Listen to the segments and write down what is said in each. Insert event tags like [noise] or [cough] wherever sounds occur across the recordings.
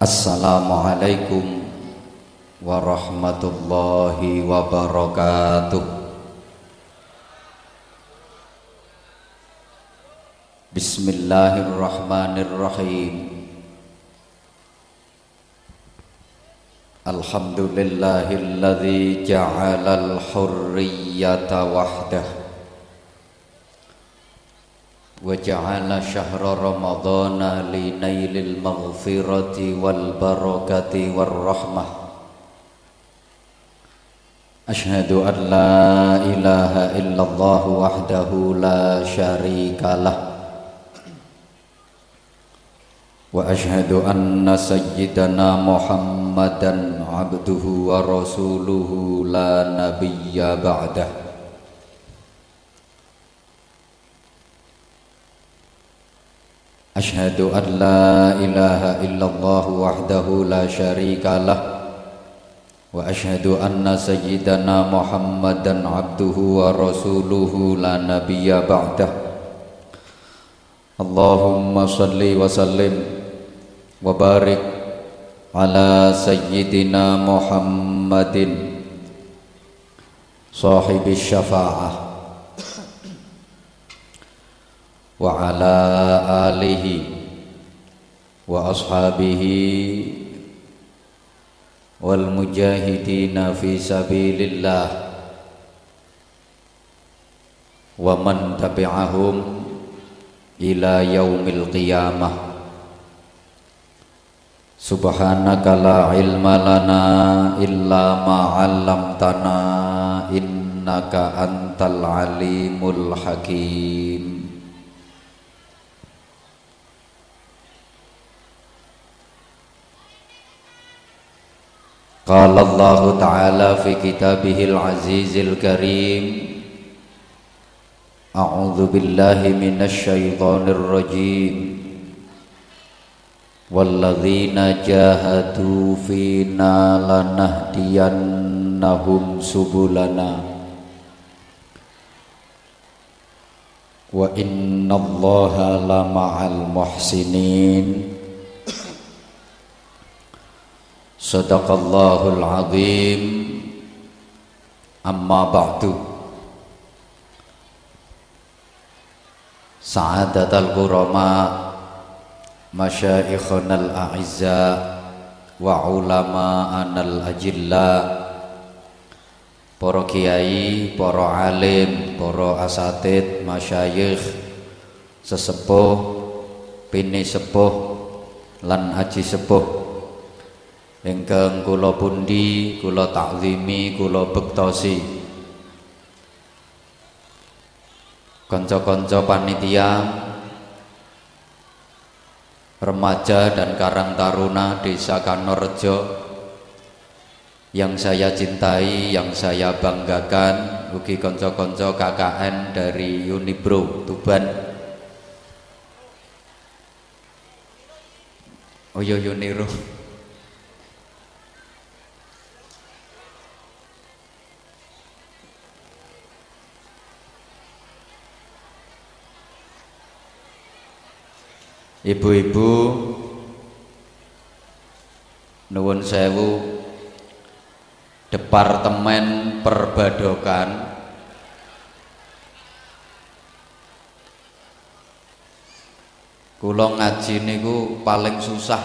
Assalamualaikum warahmatullahi wabarakatuh Bismillahirrahmanirrahim Alhamdulillahilladzi ja'alal hurriyata wahdah وجعل شهر رمضان لنيل المغفرة والبركة والرحمة. أشهد أن لا إله إلا الله وحده لا شريك له. وأشهد أن سيدنا محمدا عبده ورسوله لا نبي بعده. أشهد أن لا إله إلا الله وحده لا شريك له وأشهد أن سيدنا محمدا عبده ورسوله لا نبي بعده. اللهم صل وسلم وبارك على سيدنا محمد صاحب الشفاعة. وعلى آله وأصحابه والمجاهدين في سبيل الله ومن تبعهم إلى يوم القيامة. سبحانك لا علم لنا إلا ما علمتنا إنك أنت العليم الحكيم. قال الله تعالى في كتابه العزيز الكريم أعوذ بالله من الشيطان الرجيم. والذين جاهدوا فينا لنهدينهم سبلنا. وإن الله لمع المحسنين. Sadaqallahul azim. Amma ba'du. Sa'adatal qurama Masyaikhunal a'izza Wa ulama anal ajilla. Para kiai, para alim, para asatid, masyayikh Sesepuh, pini sepuh, lan aji sepuh ingkang kula pundi kula takzimi kula bektosi. Kanca-kanca panitia remaja dan karang taruna desa Kanorjo yang saya cintai, yang saya banggakan ugi konco-konco KKN dari Unibro Tuban. Oh yo Ibu-ibu nuwun sewu. Departemen Perbadokan. Kula ngaji niku paling susah.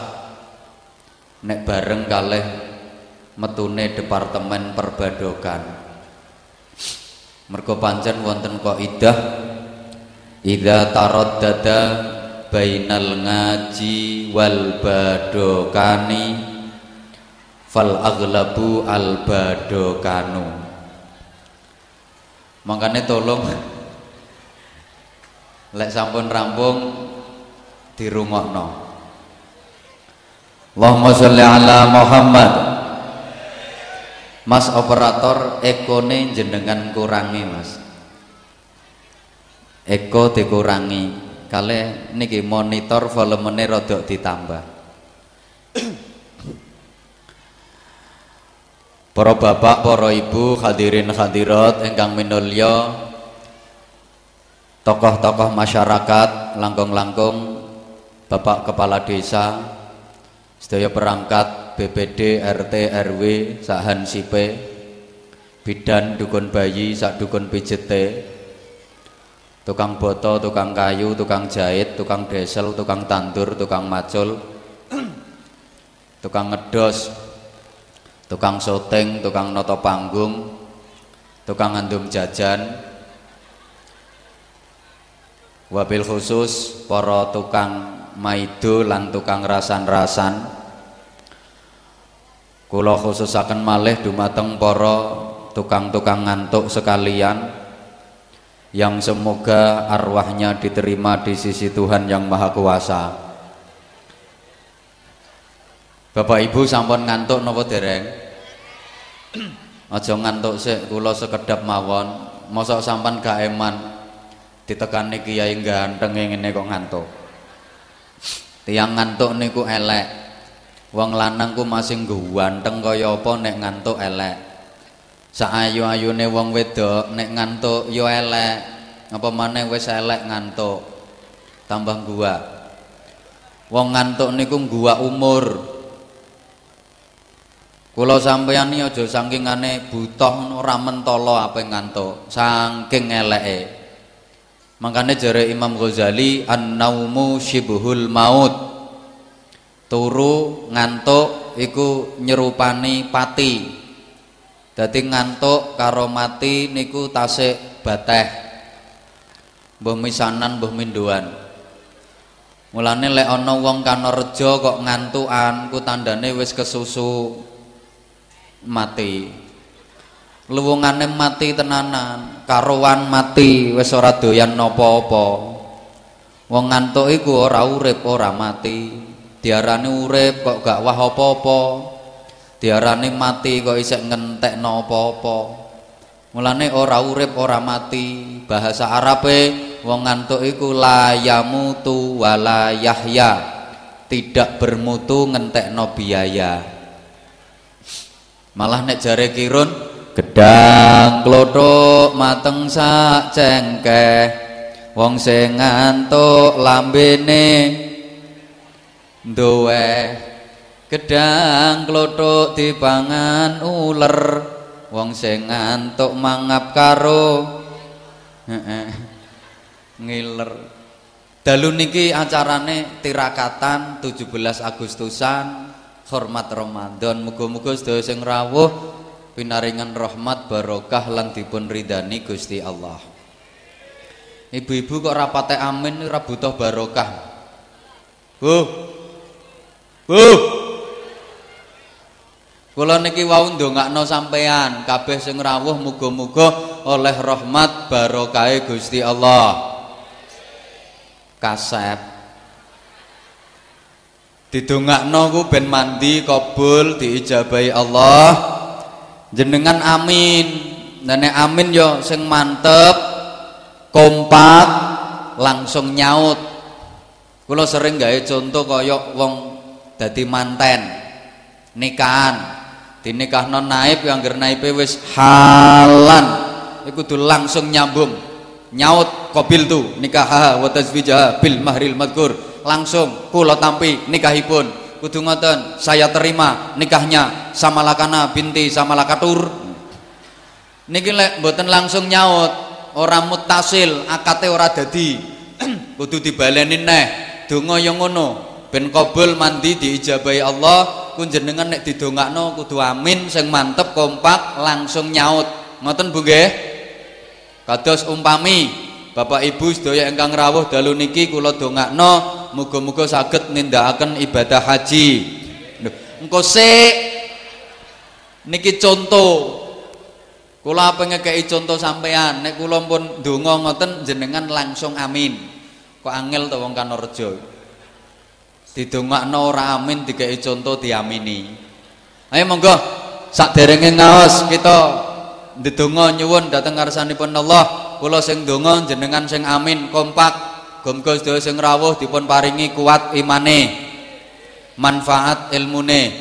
Nek bareng kalih metune Departemen Perbadokan. Mergo pancen wonten kok idah. Idza taraddada bainal ngaji wal badokani fal aglabu al badokanu. Makanya tolong [laughs] lek sampun rampung dirungokno. Allahumma sholli ala Muhammad. Mas operator ekone jenengan kurangi Mas. Eko dikurangi kale niki monitor volumenya rodok ditambah. Para bapak para ibu hadirin hadirat ingkang minulya tokoh-tokoh masyarakat langkung-langkung bapak kepala desa sedaya perangkat BPD RT RW sahan sipe bidan dukun bayi sak dukun pijete tukang boto tukang kayu tukang jahit tukang desel tukang tandur tukang macul [clears throat] tukang ngedos tukang syuting tukang noto panggung tukang ngandum jajan wabil khusus para tukang maido lan tukang rasan-rasan. Kula khususaken malih dumateng para tukang-tukang ngantuk sekalian yang semoga arwahnya diterima di sisi Tuhan yang Maha Kuasa. Bapak Ibu sampun ngantuk napa dereng? Aja ngantuk sik kula sekedap mawon. Mosok sampan gak eman ditekani kiai ganteng ngene kok ngantuk. Tiang ngantuk niku elek. Wong lanang ku masih ganteng kaya apa nek ngantuk elek. Saayu-ayune wong wedok nek ngantuk yo elek. Apa maneh wis elek ngantuk. Tambah gua. Wong ngantuk niku gua umur. Kula sampeyan iki aja sangkingane butuh ora mentolo apa ngantuk, saking eleke. Makanya jare Imam Ghazali an-naumu syibhul maut. Turu ngantuk iku nyerupani pati. Dadi ngantuk karo mati niku tasik bateh. Mbah misanan mbah minduan. Mulane lek ana wong kana reja kok ngantukan ku tandane wis kesusu mati luwungane mati tenanan karuan mati wis ora doyan napa-apa wong ngantuk iku ora urip ora mati diarani urip kok gak wah apa-apa diarani mati kok isek ngentek apa-apa. Mulane ora urip ora mati. Bahasa Arabe wong ngantuk iku la yamutu wala yahya. Tidak bermutu ngentekno biaya. Malah nek jare kirun gedang klothok mateng sak cengkeh. Wong sing ngantuk lambene duwe gedang klothok dipangan uler wong sing ngantuk mangap karo ngiler. Dalu niki acarane tirakatan 17 Agustusan hormat Ramadan. Muga-muga sedaya sing rawuh pinaringan rahmat barokah lan dipun ridani Gusti Allah. Ibu-ibu kok rapate amin ora butuh barokah. Bu Bu Kula niki wau ndongakno sampean kabeh sing rawuh muga-muga oleh rahmat barokahe Gusti Allah. Kasep. Didongakno ku ben mandi kabul diijabahi Allah. Jenengan amin. Dan amin yo sing mantep kompak langsung nyaut. Kula sering gawe contoh kaya wong dadi manten nikahan dinikahno naib yang naibe wis halan. Iku kudu langsung nyambung. Nyaut kobil tu nikah wa tazwijah bil mahril madkur langsung kula tampi nikahipun. Kudu ngoten saya terima nikahnya sama lakana binti sama lakatur niki lek mboten langsung nyaut ora mutasil akate ora dadi. [clears throat] Kudu dibaleni neh donga yang ngono ben kabul mandi diijabahi Allah ku jenengan nek didongakno kudu amin sing mantep kompak langsung nyaut ngoten Bu nggih kados umpami Bapak Ibu sedaya ingkang rawuh dalu niki kula dongakno muga-muga saged nindakaken ibadah haji. Engko sik niki contoh Kula pengen ngekei contoh sampean, nek kula pun donga ngoten jenengan langsung amin. Kok angel to wong Kanorejo. Didongakno ora amin dikei contoh diamini. Ayo monggo saderenge ngaos kita ndedonga nyuwun dhateng ngarsanipun Allah. Kula sing donga jenengan sing amin kompak. Gomgo sedaya sing rawuh dipun paringi kuat imane. Manfaat ilmune.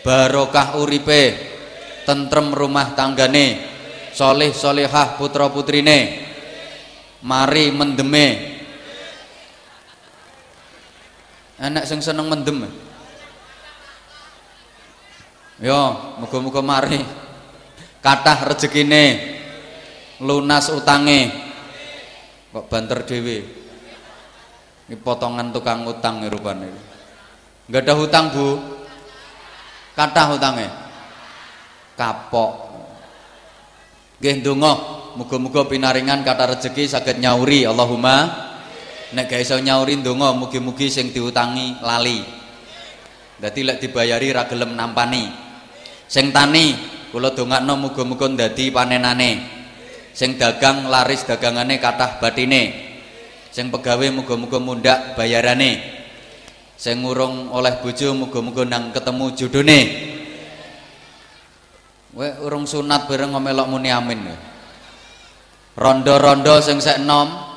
Barokah uripe. Tentrem rumah tanggane. Soleh solehah putra putrine mari mendeme anak sing seneng mendem Yo, muga-muga mari kathah rezekine, lunas utange. Kok banter dhewe. Ini potongan tukang utang nih rupanya. Enggak ada hutang, Bu. Kathah hutange. Kapok. Nggih ndonga, muga-muga pinaringan kata rezeki saged nyauri Allahumma. Nek gak iso nyauri ndonga mugi-mugi sing diutangi lali. Dadi lek dibayari ra gelem nampani. Sing tani kula dongakno muga-muga ndadi panenane. Sing dagang laris dagangane kathah batine. Sing pegawe muga-muga mundak bayarane. Sing ngurung oleh bojo muga-muga nang ketemu jodone. Kowe urung sunat bareng ngomelok muni amin. Rondo-rondo sing sek enom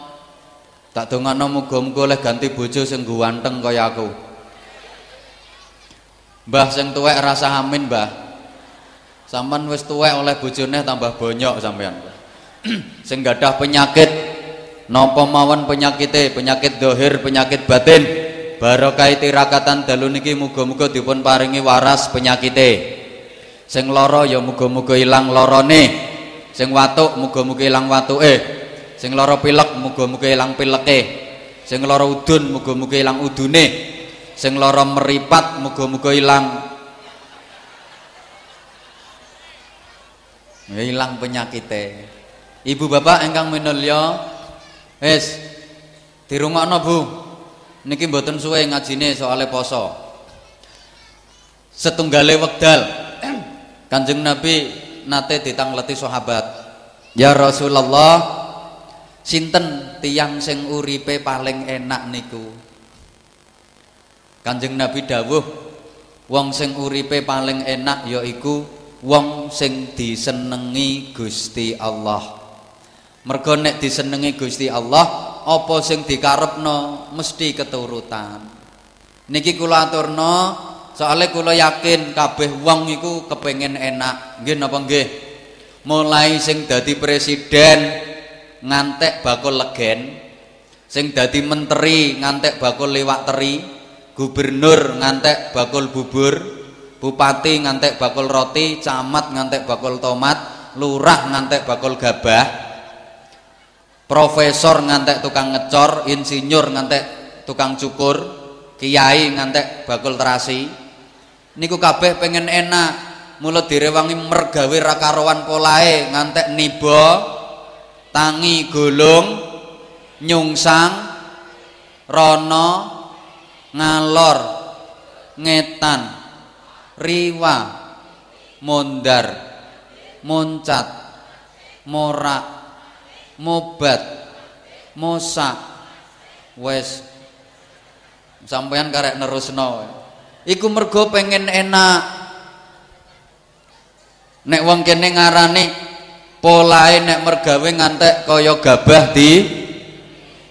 tak dongakno muga-muga oleh ganti bojo sing ganteng kaya aku. Mbah sing tuwek rasa amin, Mbah. Sampean wis tuwek oleh bojone tambah bonyok sampean. [clears throat] Sing gadah penyakit napa mawon penyakite, penyakit dohir, penyakit batin. Barokah tirakatan dalu niki muga-muga dipun paringi waras penyakite. Sing lara ya muga-muga ilang larane. Sing watuk muga-muga ilang watuke. Sing lara pilek muga-muga ilang pileke. Sing lara udun muga-muga ilang udune. Sing lara meripat muga-muga ilang. Hilang penyakitnya ibu bapak engkang minulya wis dirungokno Bu. Niki mboten suwe ngajine soale poso. Setunggale wekdal. Kanjeng Nabi nate ditangleti sahabat. Ya Rasulullah sinten tiang sing uripe paling enak niku? Kanjeng Nabi dawuh wong sing uripe paling enak yaiku wong sing disenengi Gusti Allah. Mergo nek disenengi Gusti Allah apa sing dikarepno mesti keturutan. Niki kula aturno soalnya kula yakin kabeh wong iku kepengen enak. Nggih napa nggih? Mulai sing dadi presiden ngantek bakul legen sing dadi menteri ngantek bakul liwat teri gubernur ngantek bakul bubur bupati ngantek bakul roti camat ngantek bakul tomat lurah ngantek bakul gabah profesor ngantek tukang ngecor insinyur ngantek tukang cukur kiai ngantek bakul terasi. Niku kabeh pengen enak mulut direwangi mergawe rakarowan polae ngantek nibo tangi gulung nyungsang rono ngalor ngetan riwa mondar moncat morak mobat mosak wes. Sampean karek nerusno. Iku mergo pengen enak. Nek wong kene ngarani polahe nek mergawe ngantek kaya gabah di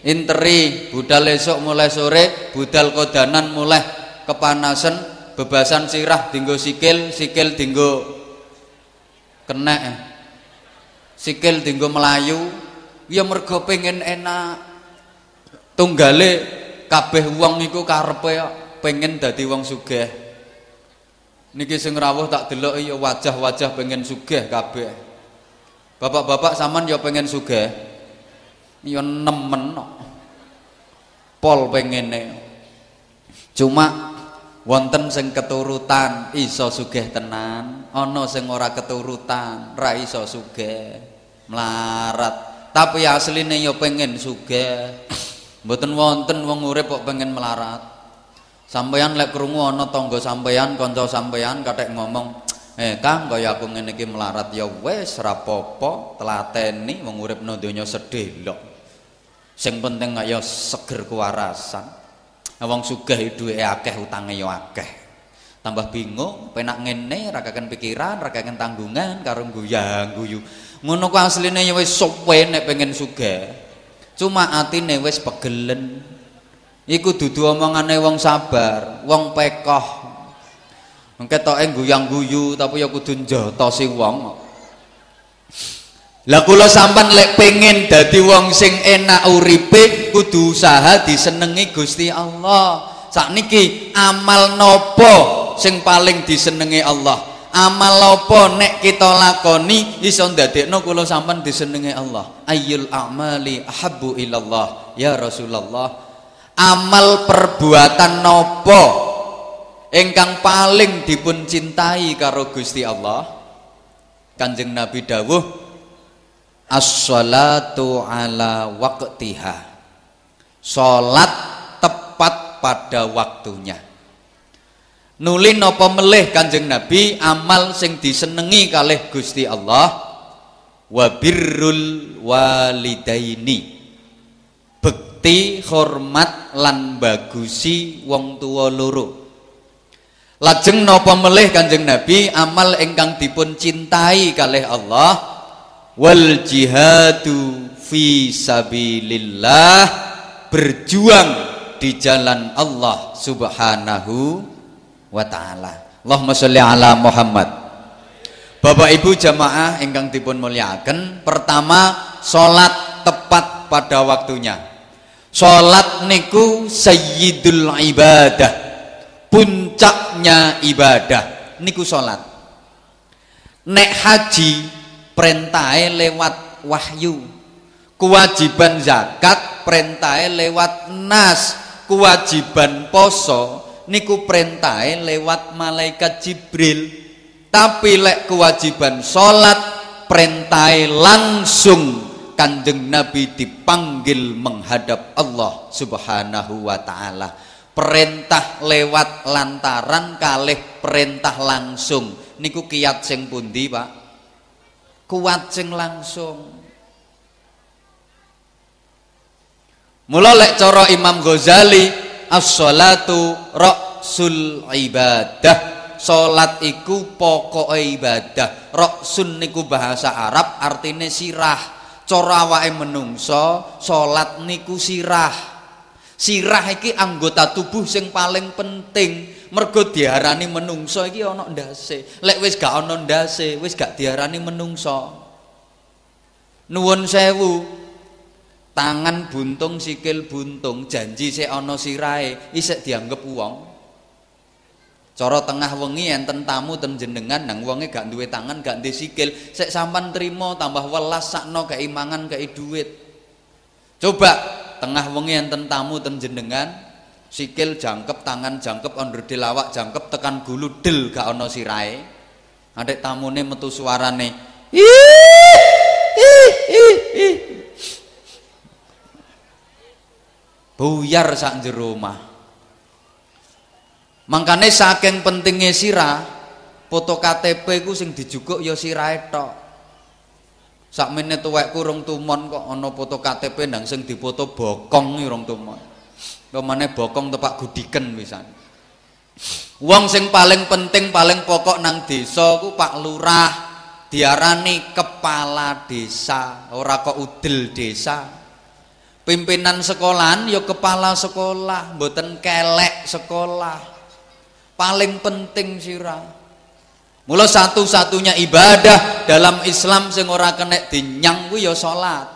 interi. Budal esok mulai sore budal kodanan mulai kepanasan bebasan sirah dinggo sikil sikil dinggo kenek sikil dinggo melayu. Ya mergo pengen enak. Tunggale kabeh wong iku karepe pengen dadi wong sugih. Niki sing rawuh tak delok ya wajah-wajah pengen sugih kabeh bapak-bapak saman ya pengen sugih. Ya nemen pol pengene. Cuma wonten sing keturutan iso sugih tenan. Ana sing ora keturutan ra iso sugih. Melarat. Tapi asline ya pengen sugih. Mboten wonten wong urip kok pengen melarat. Sampeyan lek krungu ana tangga sampeyan kanca sampeyan kathek ngomong eh Kang kaya aku ngene iki melarat ya wis apa-apa telateni wong urip nang donya sedih lho sing penting kaya seger kewarasan. Wong sugih duwe akeh utange yo akeh. Tambah bingung penak ngene ra pikiran ra tanggungan karo guyang guyu ngono ku asline ya wis suwe nek pengen sugih. Cuma atine wis pegelen. Iku dudu omongane wong sabar wong pekoh ketoke guyang guyu tapi ya kudu njotosi wong lah kula sampean lek pengen dadi wong sing enak uripe kudu usaha disenengi Gusti Allah. Sakniki amal nopo sing paling disenengi Allah? amal apa nek kita lakoni iso ndadekno kula sampean disenengi Allah ayyul a'mali ahabbu ilallah ya Rasulullah amal perbuatan nopo ingkang paling dipun cintai karo Gusti Allah Kanjeng Nabi dawuh as-salatu ala waqtiha. Salat tepat pada waktunya. Nuli napa melih Kanjeng Nabi amal sing disenengi kalih Gusti Allah wa birrul walidaini. Bekti hormat lan bagusi wong tua loro lajeng napa melih Kanjeng Nabi amal ingkang dipun cintai kalih Allah wal jihadu fi sabilillah berjuang di jalan Allah Subhanahu wa taala. Allahumma sholli ala Muhammad. Bapak Ibu jamaah ingkang dipun mulyakaken, pertama salat tepat pada waktunya. Salat niku sayyidul ibadah. Puncaknya ibadah niku salat. Nek haji perintahe lewat wahyu. Kewajiban zakat perintahe lewat nas. Kewajiban poso niku perintahe lewat malaikat Jibril tapi lek kewajiban sholat perintahe langsung kanjeng Nabi dipanggil menghadap Allah subhanahu wa ta'ala perintah lewat lantaran kalih perintah langsung. Niku kiat sing pundi pak? Kuat sing langsung. Mula lek cara Imam Ghazali as-salatu ra'sul ibadah. Salat iku pokok ibadah. Ra'sun niku bahasa Arab artinya sirah. Cara awake menungso salat niku sirah Sirah iki anggota tubuh sing paling penting. Mergo diarani menungso iki ana ndase. Lek wis gak ana ndase wis gak diarani menungso. Nuwun sewu. Tangan buntung sikil buntung. Janji sik ana sirahe isik dianggep wong. Cara tengah wengi enten tamu ten jenengan nang wonge gak duwe tangan gak duwe sikil. Sik sampan trimo tambah welas sakno kei mangan kei duit. Coba tengah wengi enten tamu ten jenengan sikil jangkep tangan jangkep onderdil awak jangkep tekan gulu del gak ana sirahe. Adek tamune metu suarane ih ih ih ih. Buyar sak jero omah. Mangkane saking pentingnya sirah foto KTP ku sing dijukuk ya sirahe tok sakmene tuwekku rong tumon kok ana foto KTP ndang sing dipoto bokong rong tumon. Pemane bokong tepak gudiken pisan. Wong sing paling penting paling pokok nang desa ku Pak Lurah diarani kepala desa ora kok udel desa. Pimpinan sekolahan ya kepala sekolah mboten kelek sekolah. Paling penting sirah mula satu-satunya ibadah dalam Islam sing ora kena dinyang kuwi ya salat.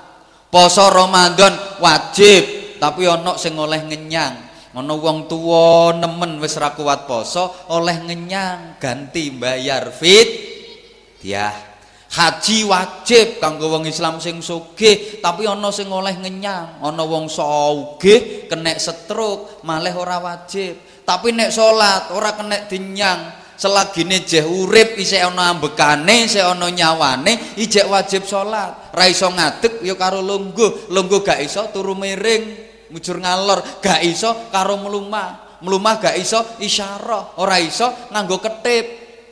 Poso Ramadan wajib tapi ana sing oleh ngenyang. Ana wong tuwa nemen wis ra kuat poso oleh ngenyang ganti bayar fit dia haji wajib kanggo wong Islam sing sugih tapi ana sing oleh ngenyang. Ana wong sugih kena stroke malah ora wajib. Tapi nek salat ora kena dinyang selagine jeh urip isih ana ambekane isih ana nyawane ijek wajib salat ra iso ngadeg ya karo lungguh. Lungguh gak iso turu miring mujur ngalor. Gak iso karo melumah melumah gak iso isyarah. Ora iso nganggo ketip.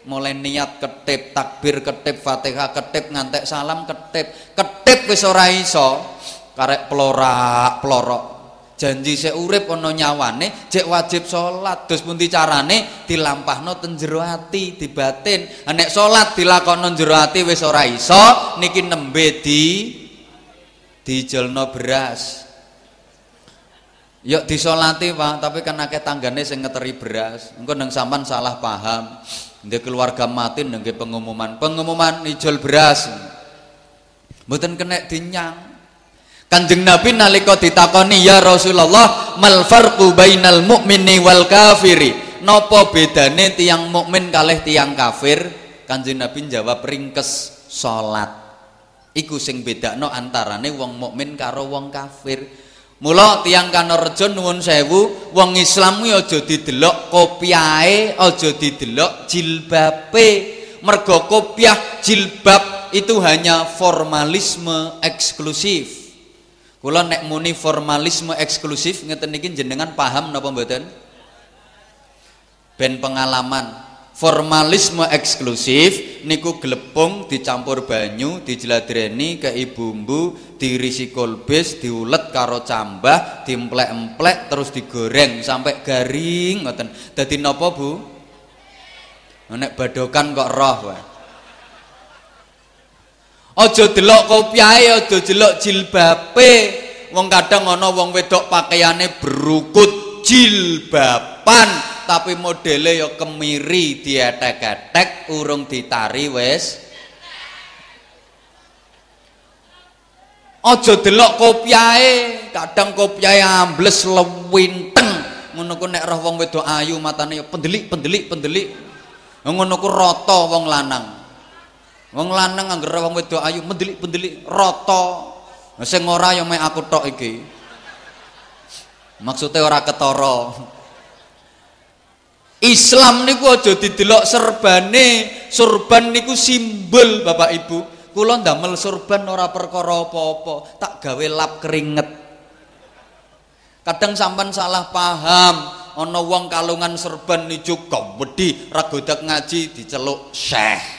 Mulai niat ketip takbir ketip fatihah ketip ngantek salam ketip. Ketip wis ora iso. Karek pelorak pelorok janji saya urip ana nyawane cek wajib salat terus pundi carane dilampahno ten jero ati di batin nek salat dilakokno jero ora iso niki nembe di dijolno beras Yuk disolati pak, tapi kan akeh tanggane sing ngeteri beras. Engko nang sampan salah paham. Ndek keluarga mati nggih pengumuman, pengumuman ijol beras. Mboten kena dinyang. Kanjeng Nabi nalika ditakoni ya Rasulullah mal farqu bainal mu'mini wal kafiri? Napa bedane tiang mukmin kalih tiang kafir? Kanjeng Nabi jawab ringkes salat. Iku sing bedakno antarane wong mukmin karo wong kafir. Mula tiang Kanorejo nuwun sewu, wong Islam kuwi aja didelok kopiahe, aja didelok jilbabe. Mergo kopiah jilbab itu hanya formalisme eksklusif. Kula nek muni formalisme eksklusif ngeten niki jenengan paham napa mboten? Ben pengalaman. Formalisme eksklusif niku glepung dicampur banyu dijladreni ke bumbu diirisi kolbis diulet karo cambah diemplek-emplek terus digoreng sampai garing ngoten. Dadi napa Bu? Nek badokan kok roh wae aja delok kopiahe aja delok jilbabe. Wong kadang ana wong wedok pakaiane berukut jilbaban tapi modele ya kemiri dietek-etek urung ditari wis aja delok kopiahe kadang kopiahe ambles lewinteng ngono ku nek roh wong wedok ayu matane ya pendelik pendelik pendelik. Ngono ku rata wong lanang wong lanang anggere wong wedok ayu pendelik pendelik rata sing ora ya mek aku tok iki maksudnya ora ketara Islam niku aja didelok serbane, surban niku simbol Bapak Ibu. Kula ndamel surban ora perkara apa-apa, tak gawe lap keringet. Kadang sampan salah paham, ana wong kalungan serban niku gawedi ragodak ngaji diceluk syekh.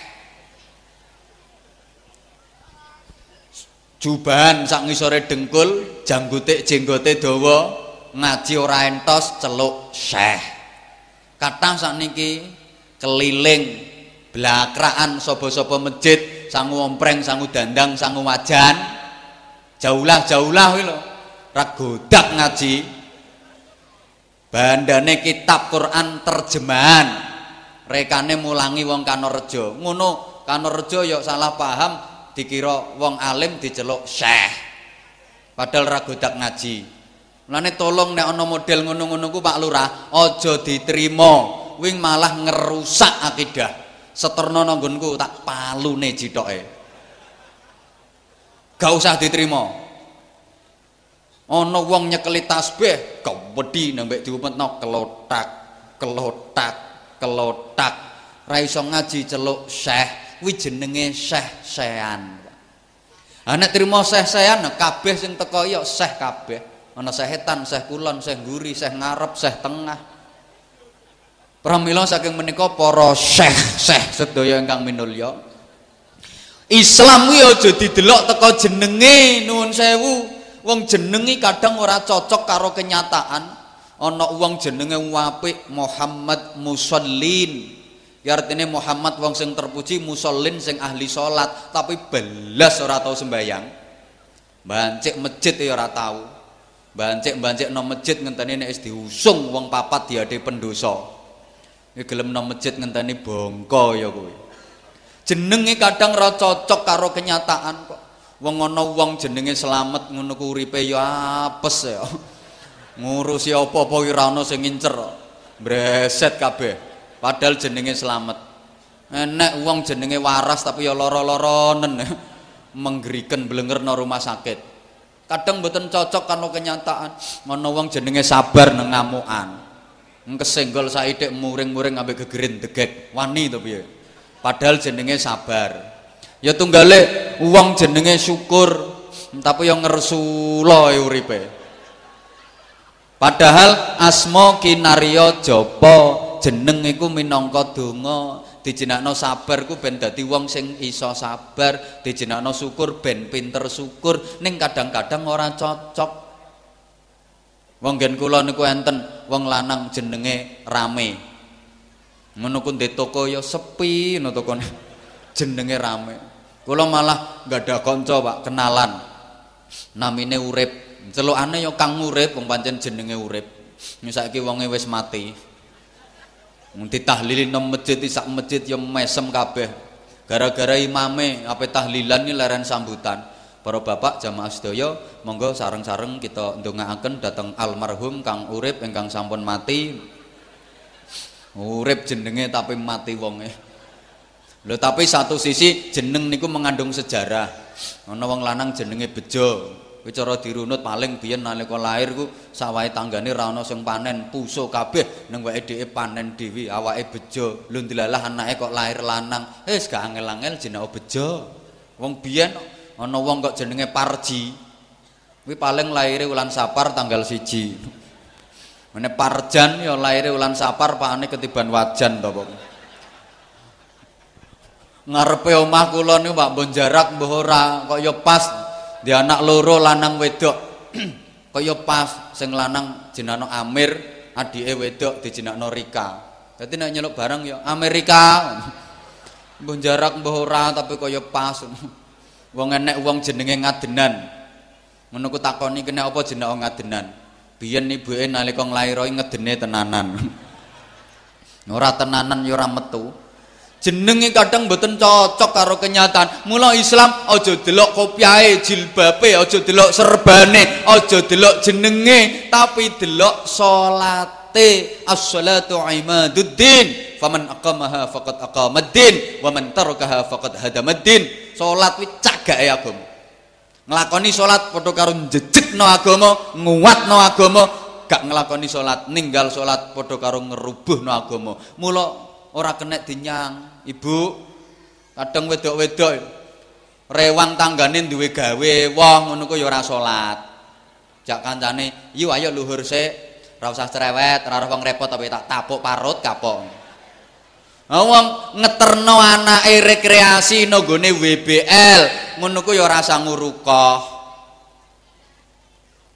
Jubahan sak ngisore dengkul, janggote jenggote dawa, ngaji ora entos celuk syekh. Kathah sakniki keliling blakraan sapa-sapa masjid, sangu ompreng, sangu dandang, sangu wajan. Jaulah jaulah kuwi lho. Ragodak ngaji. Bandane kitab Quran terjemahan. Rekane mulangi wong Kanorejo. Ngono Kanorejo ya salah paham dikira wong alim diceluk syekh. Padahal ragodak ngaji. Mulane tolong nek ana model ngono-ngono ku Pak Lurah, aja diterima. Wing malah ngerusak akidah. Seterno nanggonku tak palune jithoke. Gak usah diterima. Ana wong nyekeli tasbih, kewedi nang mbek diumetno kelotak, kelotak, kelotak. Ra iso ngaji celuk Syekh, kuwi jenenge Syekh Sean. Ha nek trimo Syekh Sean kabeh sing teko ya Syekh kabeh. Ana sehetan seh kulon seh guri seh ngarep seh tengah. Pramila saking menika para syekh sedaya ingkang minulya. Islam kuwi aja didelok teko jenenge nuwun sewu. Wong jenengi kadang ora cocok karo kenyataan. Ana wong jenenge apik Muhammad Musallin ya artine Muhammad wong sing terpuji musallin sing ahli salat tapi belas ora tau sembayang bancik masjid ya ora tau bancik-bancik no masjid ngenteni nek diusung wong papat diade pendosa. Iki gelem no masjid ngenteni bongko ya kuwi. Jenenge kadang ora cocok karo kenyataan kok. Wong ana wong jenenge selamat ngono ku uripe ya apes ya. Ngurusi apa-apa ora ana sing ngincer. Breset kabeh. Padahal jenenge selamat. Enek wong jenenge waras tapi ya lara-laranen. [laughs] Menggeriken blenger no rumah sakit. Kadang mboten cocok karo kenyataan ana wong jenenge sabar nang ngamukan. Kesenggol saithik muring-muring ambek gegerin degek wani to piye? Padahal jenenge sabar. Ya tunggale wong jenenge syukur tapi yang ngersula uripe. Padahal asma kinarya japa jeneng iku minangka donga dijenakno sabar ku ben dadi wong sing iso sabar dijenakno syukur ben pinter syukur ning kadang-kadang ora cocok. Wong gen kula niku enten wong lanang jenenge rame. Ngono ku toko ya sepi no tokone [laughs] jenenge rame. Kula malah nggak ada kanca Pak kenalan. Namine urip. Celukane ya kang urip wong pancen jenenge urip. Saiki wonge wis mati ditahlili nang masjid sak masjid yang mesem kabeh gara-gara imame apa tahlilan ini leren sambutan para bapak jamaah sedaya monggo sareng-sareng kita ndongaaken datang almarhum Kang Urip ingkang sampun mati urip jenenge tapi mati wonge Lho tapi satu sisi jeneng niku mengandung sejarah. Ana wong lanang jenenge Bejo. Kuwi cara dirunut paling biyen nalika lahir ku sawahe tanggane ra ana sing panen, puso kabeh nang wae dhewe panen dhewe awake Bejo. Lho dilalah anake kok lahir lanang. Wis gak angel-angel jenenge Bejo. Wong biyen ana wong kok jenenge Parji. Kuwi paling lahire wulan Sapar tanggal siji. Mene Parjan ya lahire wulan Sapar pakane ketiban wajan to, Pak. ngarepe omah kula niku Pak mbon jarak mbah ora kaya pas di anak loro lanang wedok. [clears throat] Kaya pas sing lanang jenenge Amir adike wedok dijenakno Rika. Dadi nek nyeluk barang ya Amerika. [laughs] Mbon jarak mbah ora tapi kaya pas. [laughs] Wong enek wong jenenge ngadenan. Ngono ku takoni kene apa jenenge ngadenan. Biyen ibuke nalika nglairoi ngedene tenanan. [laughs] Ora tenanan ya ora metu jenenge kadang mboten cocok karo kenyataan. Mula Islam aja delok kopiahe, jilbabe, aja delok serbane, aja delok jenenge, tapi delok salate. As-salatu imaduddin. Faman aqamaha faqad aqamaddin wa man tarakaha faqad hadamaddin. Salat kuwi cagake agama. Nglakoni salat padha karo njejekno agama, nguatno agama, gak nglakoni salat, ninggal salat padha karo ngerubuhno agama. Mula ora kena dinyang ibu kadang wedok-wedok rewang tanggane duwe gawe wong ngono ku ya ora salat. Jak kancane yu ayo luhur sik. Ora usah cerewet ora wong repot tapi tak tapuk parut kapok. Wong ngeterno anake rekreasi no gone WBL ngono ku ya ora usah ngurukoh.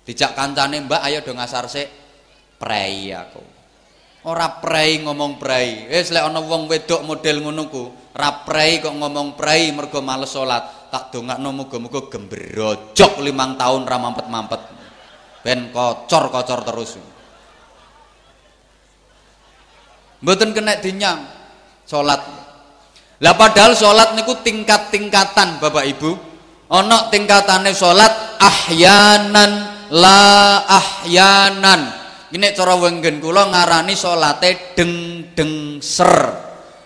Dijak kancane mbak ayo do ngasar sik. Prei aku ora prei ngomong prei wis lek ana wong wedok model ngono ku ora prei kok ngomong prei mergo males salat tak dongakno muga-muga gembrojok limang tahun ra mampet-mampet. Ben kocor-kocor terus. Mboten kena dinyang salat lah padahal salat niku tingkat-tingkatan Bapak Ibu. Ana tingkatane salat ahyanan la ahyanan ini cara wenggen kula ngarani salate deng deng ser.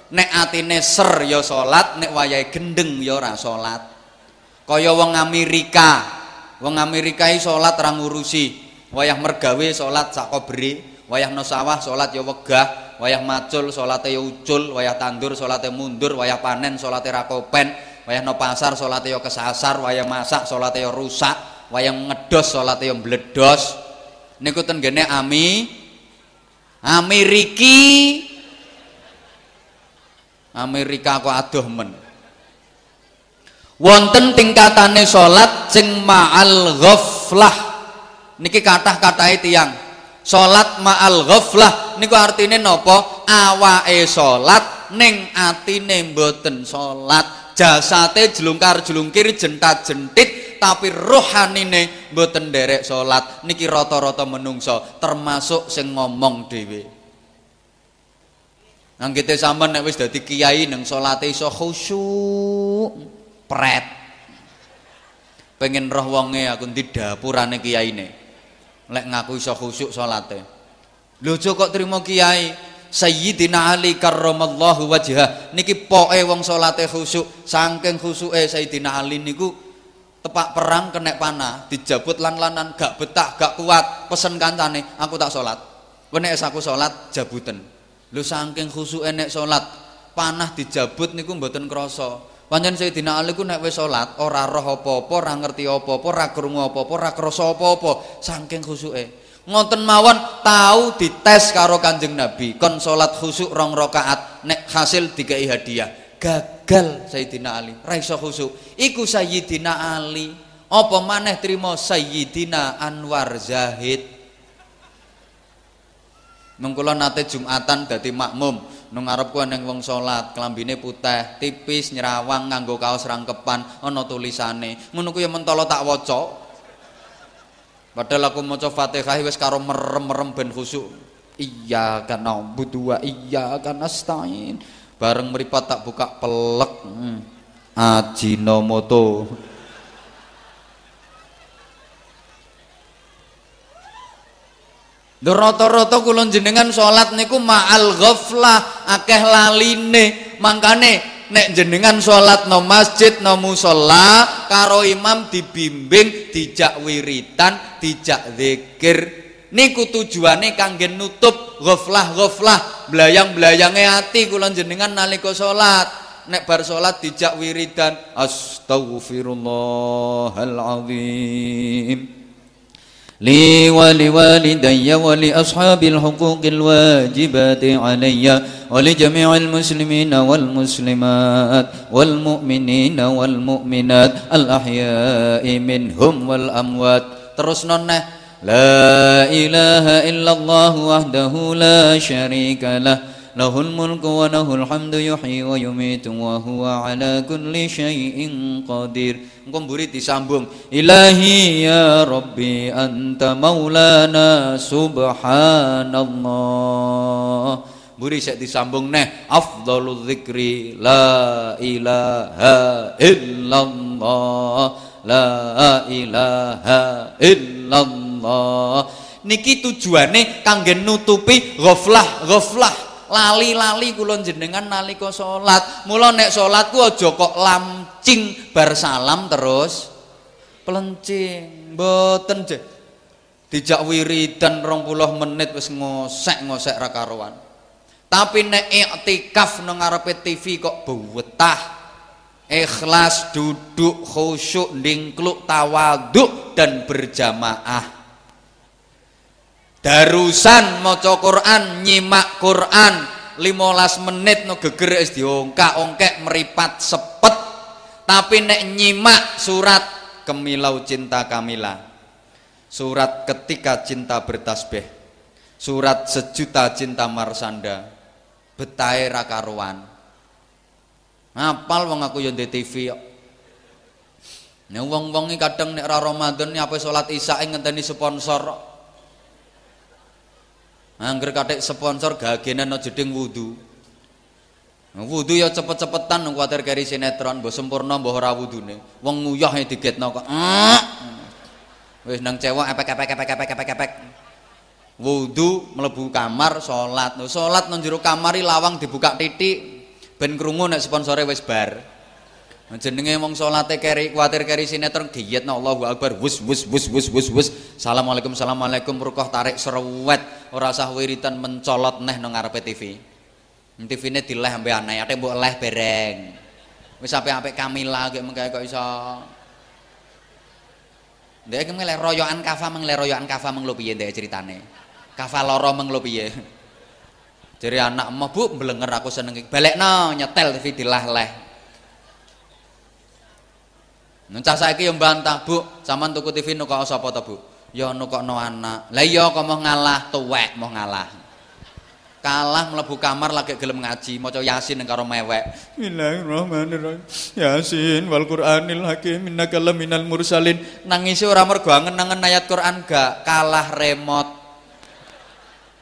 Nek atine ser ya salat nek wayahe gendeng ya ora salat. Kaya wong Amerika. Wong Amerika iki salat ra ngurusi. Wayah mergawe salat sak kobri wayah no sawah salat ya wegah wayah macul salate ya ucul wayah tandur salate mundur wayah panen salate ra kopen wayah no pasar salate ya kesasar wayah masak salate ya rusak wayah ngedos salate ya mbledos niku tenggene ami. Ameriki Amerika kok adoh men. Wonten tingkatane salat sing ma'al ghaflah. Niki kathah-katahe tiyang. Salat ma'al ghaflah niku artine napa? Awake salat ning atine mboten salat. Jasate jelungkar-jelungkir jentat-jentit tapi rohanine mboten nderek salat. Niki rata-rata menungso termasuk sing ngomong dhewe. Nang kita sampean nek wis dadi kiai nang salate iso khusyuk pret. Pengen roh wonge aku ndi dapurane kiyaine? Lek ngaku iso khusyuk salate. Lho kok trimo kiai Sayyidina Ali karramallahu wajhah. Niki poke wong salate khusyuk saking khusuke Sayyidina Ali niku tepak perang kena panah dijabut lan-lanan gak betah gak kuat pesen kancane aku tak sholat. Nek aku sholat jabutan lu saking khusu enek sholat panah dijabut niku mboten krasa. Pancen Sayyidina Ali ku nek wis salat ora roh apa-apa ora ngerti apa-apa ora krungu apa-apa ora krasa apa-apa. Saking khusuke. Ngoten mawon tahu dites karo Kanjeng Nabi kon salat khusuk rong rakaat nek hasil dikai hadiah gagal Sayyidina Ali. Ra iso khusuk. Iku Sayyidina Ali. Apa maneh trimo Sayyidina Anwar Zahid? Mengkula nate Jumatan dadi makmum nang ngarepku ning wong salat klambine putih tipis nyerawang nganggo kaos rangkepan ana tulisane. Ngono ku ya mentolo tak waca. Padahal aku maca Fatihah wis karo merem-merem ben khusuk. Iya kana budu wa iya kana stain bareng meripat tak buka pelek. Hmm. Ajinomoto. Rata-rata kula jenengan salat niku ma'al ghaflah akeh laline. Mangkane nek jenengan salat no masjid no musola karo imam dibimbing dijak wiritan dijak zikir niku tujuane kangge nutup ghaflah ghaflah blayang-blayange ati kula jenengan nalika salat nek bar salat dijak wiridan astaghfirullahalazim لي ولوالدي ولأصحاب الحقوق الواجبات علي ولجميع المسلمين والمسلمات والمؤمنين والمؤمنات الأحياء منهم والأموات terus noneh لا إله إلا الله وحده لا شريك له. له الملك وله الحمد يحيي ويميت وهو على كل شيء قدير. قمبري تسامبون إلهي يا ربي أنت مولانا سبحان الله. Buri saya أفضل الذكر لا إله إلا الله لا إله إلا الله niki tujuane kangge nutupi ghaflah ghaflah lali-lali kula jenengan nalika salat. Mula nek salat ku aja kok lamcing bar salam terus pelencing. Mboten. Dijak wiridan 20 menit wis ngosek-ngosek ra karuan. Tapi nek iktikaf nang ngarepe TV kok betah. Ikhlas duduk khusyuk ndingkluk tawaduk dan berjamaah darusan maca Quran nyimak Quran. 15 menit no geger wis diongkak-ongkek meripat sepet. Tapi nek nyimak surat kemilau cinta Kamila. Surat ketika cinta bertasbih. Surat sejuta cinta Marsanda. Betai rakaruan ngapal wong aku di TV Nek wong-wong kadang nek ra Ramadan apa salat Isya ngenteni sponsor Angger katik sponsor gagenan no jeding wudu. Wudu ya cepet-cepetan kuwatir keri sinetron, mbok sempurna mbok ora wudune. Wong nguyah e digetno kok. Wis nang cewek epek-epek epek-epek epek-epek. Wudu mlebu kamar salat. Salat nang jero kamar lawang dibuka titik ben krungu nek sponsore wis bar. Jenenge wong salate keri kuwatir keri sinetron diet Allahu Akbar wus wus wus wus wus wus. Assalamualaikum Assalamualaikum rukoh tarik serwet ora usah wiritan mencolot neh nang ngarepe TV TV-ne dileh ambe aneh ate mbok leh bereng. Wis apik-apik Kamila gek mengke kok iso. Ndek kemeng royokan kafa meng royokan kafa meng lho piye ndek ceritane? Kafa loro meng lho piye? Jadi anak mau bu belenger aku seneng balik no nyetel TV dilah-leh Nuncah saiki yang bantah, Bu. Saman tuku TV nukok sapa to, Bu? Ya nukokno anak. Lah iya kok mau ngalah tuwek mau ngalah. Kalah mlebu kamar lagi gelem ngaji, maca Yasin karo mewek. Bismillahirrahmanirrahim. Yasin wal Qur'anil hakim innaka laminal mursalin. Nangisi ora mergo angen-angen ayat Quran gak, kalah remote.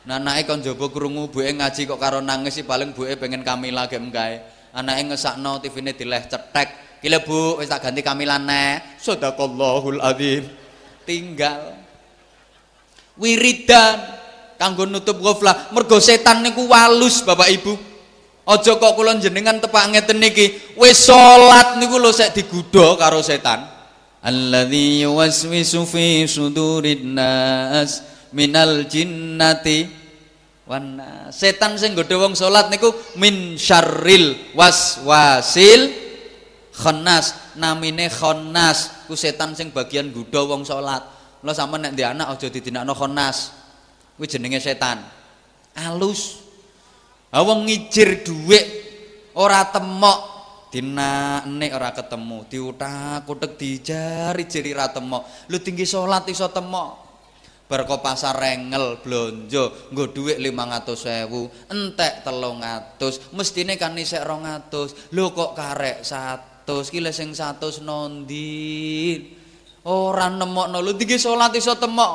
Nah, anake kon njaba krungu buke ngaji kok karo nangis paling buke pengen Kamila gem kae. Anake ngesakno TV-ne dileh cetek Gila bu, wis tak ganti kamilan nek. Sadaqallahul adzim. Tinggal wiridan kanggo nutup ghaflah. Mergo setan niku walus Bapak Ibu. Aja kok kula jenengan tepak ngeten niki. Wis salat niku lho sek digodha karo setan. Alladzi yuwaswisu fi sudurin nas minal jinnati wan setan sing godho wong salat niku min syarril waswasil khannas namine khannas. Ku setan sing bagian gudo wong salat. Lo sama nek ndek anak aja didinakno khannas. Kuwi jenenge setan. Alus. Ha wong ngijir dhuwit ora temok dinakne ora ketemu. Diutak-utek dijari-jari ra temok. Lu tinggi salat iso temok? Bar pasar rengel blonjo nggo dhuwit 500.000 entek 300 mestine kan isek 200 lho kok karek satu 100 ki sing 100 nondi ora nemokno. Lho dike salat iso temok?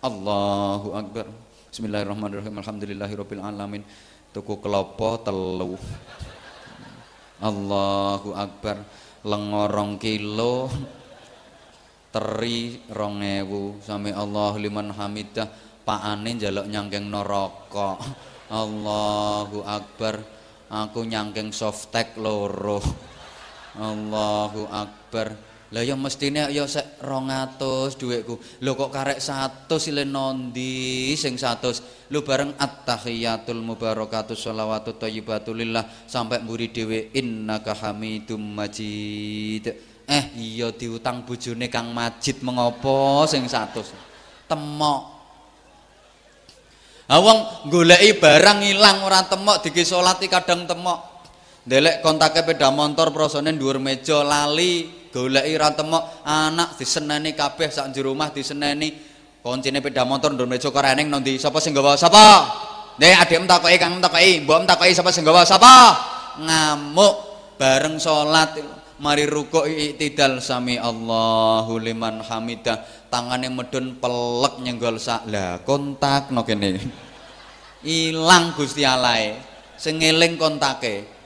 Allahu akbar. Bismillahirrahmanirrahim. Alhamdulillahirabbil alamin. Tuku kelopo telu. Allahu akbar. Lengorong kilo. Teri rong ewu. Sami Allah liman hamidah. Pakane njaluk nyangkeng neraka. Allahu akbar. Aku nyangking softtek loro Allahu akbar lah ya mestine ya sek 200 dhuwitku. Lho kok karek 100 ile nondi sing 100. Lho bareng at-tahiyatul mubarakatus shalawatut thayyibatu lillah sampai mburi dhewe innaka hamidum majid. Eh iya diutang bojone Kang Majid mengopo sing 100. Temok. Awang goleki barang ilang ora temok diki salati kadang temok. Delek kontake peda motor prosone dhuwur meja lali goleki ra temok anak diseneni kabeh sak jero rumah diseneni. Koncine peda motor ndur meja koreneng ndi? Sapa sing gawa sapa? Nek adikmu takoki kang takoki mbokmu takoki sapa sing gawa sapa? Ngamuk bareng salat mari rukuk iktidal sami Allahu liman hamidah. Tangane medun pelek nyenggol sak lah kontak no kene. Ilang Gusti Allah sing eling kontake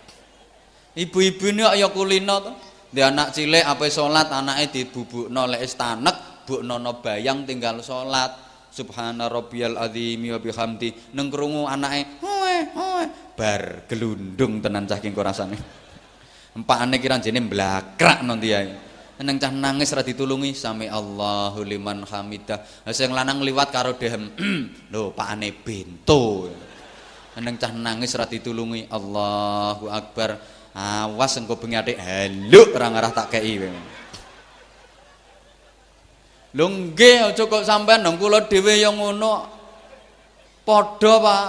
ibu-ibu ini ya kulino to? Dia anak cilik apa sholat anaknya dibubukno lek istanek buknono bayang tinggal sholat. Subhana rabbiyal azimi wa bihamdi. Neng krungu anake bar gelundung tenan cah king rasane. Empakane kira jene mblakrak nanti ae. Neng cah nangis ra ditulungi sami Allahu liman hamidah. Sing lanang liwat karo dehem [clears throat] lho pakane bento. Neng cah nangis ra ditulungi Allahu akbar awas engko bengi atik haluk ora ngarah tak kei lho nggih aja kok sampean nang kula dhewe ya ngono. Padha Pak.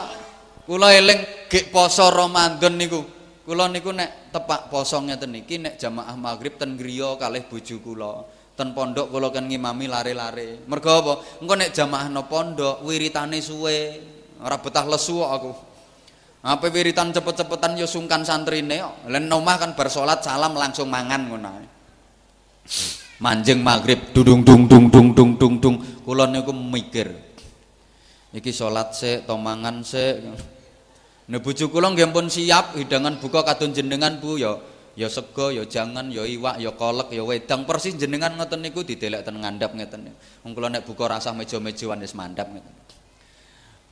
Kula eling gek poso Ramadan niku. Kula niku nek tepak poso ngeten niki nek jamaah maghrib ten griya kalih bojo kula. Ten pondok kula kan ngimami lare-lare. Mergo apa? Engko nek jamaah no pondok wiritane suwe. Ora betah lesu aku apa wiritan cepet-cepetan yo sungkan santrine kok. Len omah kan bar salat salam langsung mangan ngono Manjing maghrib dudung dung dung dung dung dung dung. Kula niku mikir. Iki salat sik to mangan sik. Nek bojo kula nggih pun siap hidangan buka kadun jenengan Bu ya ya sego ya jangan ya iwak ya kolek ya wedang persis jenengan ngoten niku didelek ten ngandhap ngeten. Wong kula nek buka rasah meja-mejaan wis mandhap ngeten.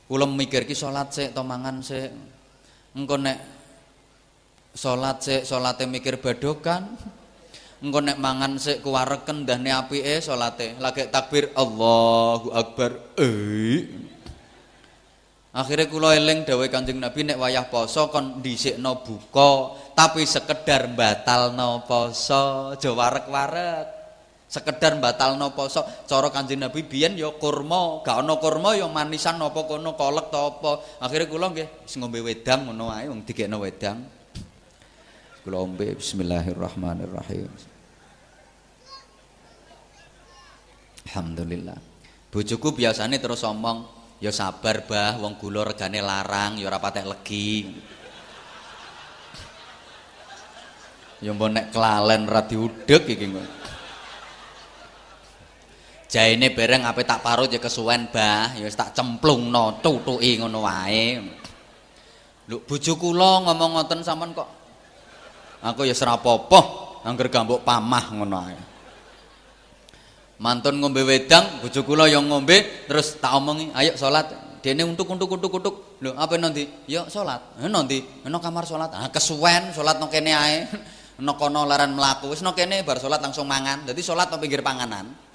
Kula mikir ki salat sik to mangan sik engko nek salat sik salate mikir badokan engko nek mangan sik kuwareken ndahne apike salate lagi takbir Allahu akbar eh. Akhirnya kula eling dawuh Kanjeng Nabi nek wayah poso kon dhisikno buka tapi sekedar batalno poso aja warek-warek sekedar batalno poso cara Kanjeng Nabi biyen ya kurma gak ana kurma ya manisan apa kono kolek ta apa. Akhire kula nggih ngombe wedang ngono wae wong digekno wedang. Kula ombe bismillahirrahmanirrahim. Alhamdulillah. Bojoku biasanya terus omong ya sabar bah wong gula regane larang ya ora patek legi. Ya mbok nek kelalen ra diudeg iki jaine bareng ape tak parut ya kesuwen bah ya tak cemplungno tutuki ngono wae. Lho bojo kula ngomong ngoten sampean kok? Aku ya serapopo angger gambuk pamah ngono wae mantun ngombe wedang bojo kula yang ngombe terus tak omongi ayo salat. Dene untuk untuk untuk untuk lho apa nanti ya salat. Eh nanti ana kamar salat. Ah kesuwen salat nang kene ae. [laughs] Ana kono laran mlaku. Wis kene bar salat langsung mangan. Dadi salat nang pinggir panganan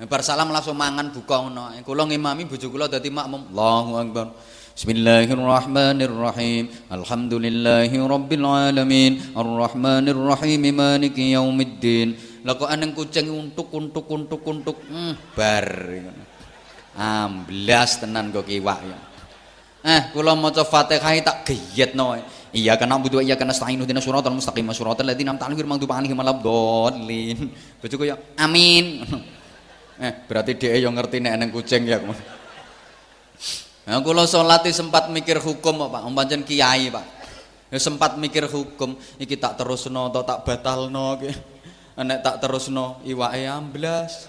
Bar salam langsung mangan buka ngono. Kula ngimami bojo kula dadi makmum. Allahu akbar. Bismillahirrahmanirrahim. Alhamdulillahi rabbil alamin. Arrahmanir rahim maliki yaumiddin. Lah kok aneng kucing untuk untuk untuk untuk hmm, bar Amblas tenan kok kiwak ya. Eh, kula maca Fatihah tak geyetno. Iya kana butuh iya kana stain udina suratal mustaqim suratal ladzina an'amta ghairil maghdubi 'alaihim waladdallin. Bojoku ya amin. Eh, berarti dia yang ngerti nek neng kucing ya. Nah, kalau sholat sempat mikir hukum Pak, pancen kiai Pak. Ya sempat mikir hukum, iki tak terusno atau tak batalno iki. Nek tak terusno iwake amblas.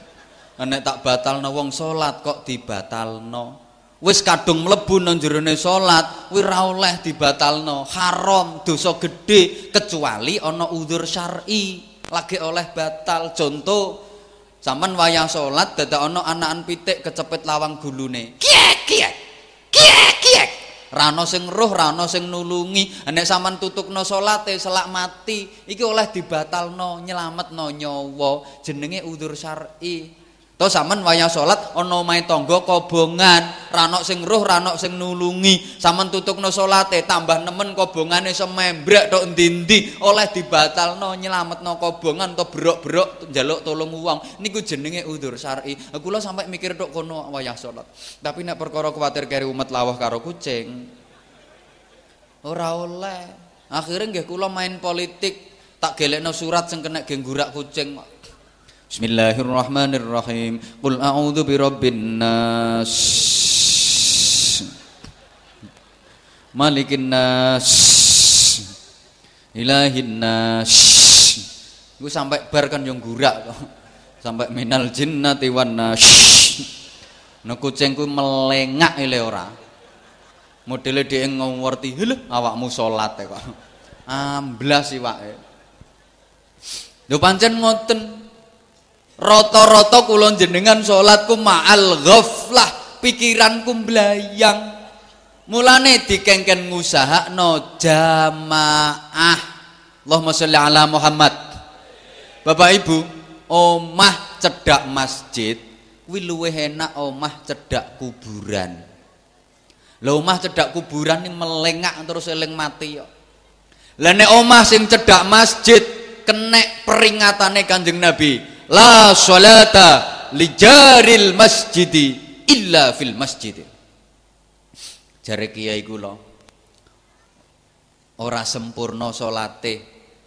Nek tak batalno wong sholat kok dibatalno. Wis kadung mlebu nang jerone salat, kuwi ora oleh dibatalno. Haram, dosa gede kecuali ana udzur syar'i. Lagi oleh batal. Contoh Sampeyan wayang salat dadak ana anakan pitik kecepet lawang gulune. Kiek kiek. Kiek kiek. Rano sing roh, rano sing nulungi. Nek sampean tutukno salate selak mati, iki oleh dibatalno, nyelametno nyawa. Jenenge udzur syar'i. To sampean wayah salat ana omahe tangga kobongan, ranok sing roh, ranok sing nulungi. Sampean tutukno salate tambah nemen kobongane semembrek tok endi-endi oleh dibatalno nyelametno kobongan to berok-berok njaluk tolong wong. Niku jenenge udzur syar'i. Kula sampai mikir tok kono wayah salat. Tapi nek perkara kuwatir keri umat lawah karo kucing ora oleh. Akhirnya nggih kula main politik tak gelekno surat sing kena genggurak kucing Bismillahirrahmanirrahim. Qul a'udzu birabbin nas. Malikin nas. Ilahin nas. Gue sampai bar kan yang gurak Sampai minal jinnati wan nas. Nah kucingku melengak ile ora. Modele dia ngerti, "Lho, awakmu salat kok." Amblas iwake. Lho pancen ngoten Roto-roto kulon jenengan salatku ma'al ghaflah, pikiranku mblayang. Mulane dikengken ngusahakno jamaah. Allahumma sholli ala Muhammad. Bapak Ibu, omah cedak masjid kuwi luwih enak omah cedak kuburan. Lah omah cedak kuburan ning melengak terus eling mati yo. Lah omah sing cedak masjid kenek peringatane Kanjeng Nabi, la sholata li jaril masjidi illa fil masjid. Jare kiai kula ora sempurna salate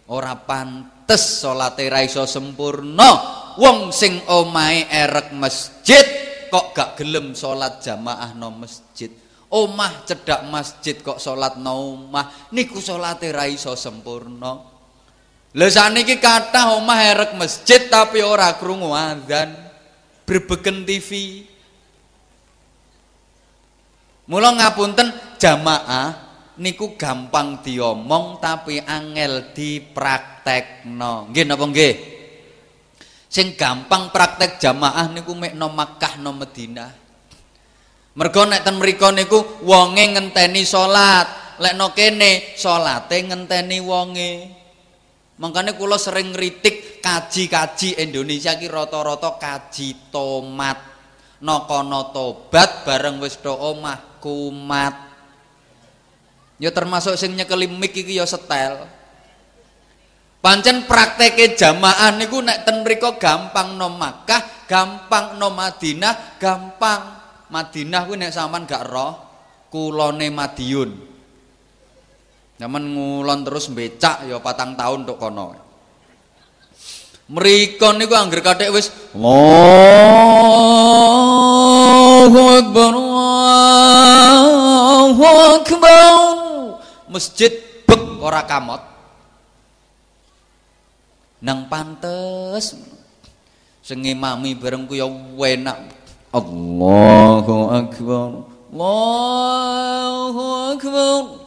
ora pantes salate ra iso sempurna. Wong sing omahe erek masjid kok gak gelem salat jamaah no masjid? Omah cedak masjid kok salat no omah? Niku salate ra iso sempurna Lah saniki kathah omah erek masjid tapi ora krungu adzan. Berbeken TV. Mula ngapunten jamaah niku gampang diomong tapi angel dipraktekno. Nggih napa nggih? Sing gampang praktek jamaah niku mek no Makkah no Madinah. Mergo nek ten niku wonge ngenteni salat, lek no kene salate ngenteni wonge. Makanya kula sering ngritik kaji-kaji Indonesia ki rata-rata kaji tomat. Nokono tobat bareng wis do omah kumat. Ya termasuk sing nyekeli mik iki ya setel. Pancen prakteke jamaah niku nek ten mriku gampang no Makkah, gampang no Madinah, gampang. Madinah kuwi nek sampean gak roh, kulone Madiun. Zaman ngulon terus becak ya patang tahun tok kono. Mriko niku angger kathik wis Allahu Akbar Allahu Akbar. Masjid bek ora kamot. Nang pantes sing ngimami bareng ku ya enak. Allahu Akbar. Allahu Akbar.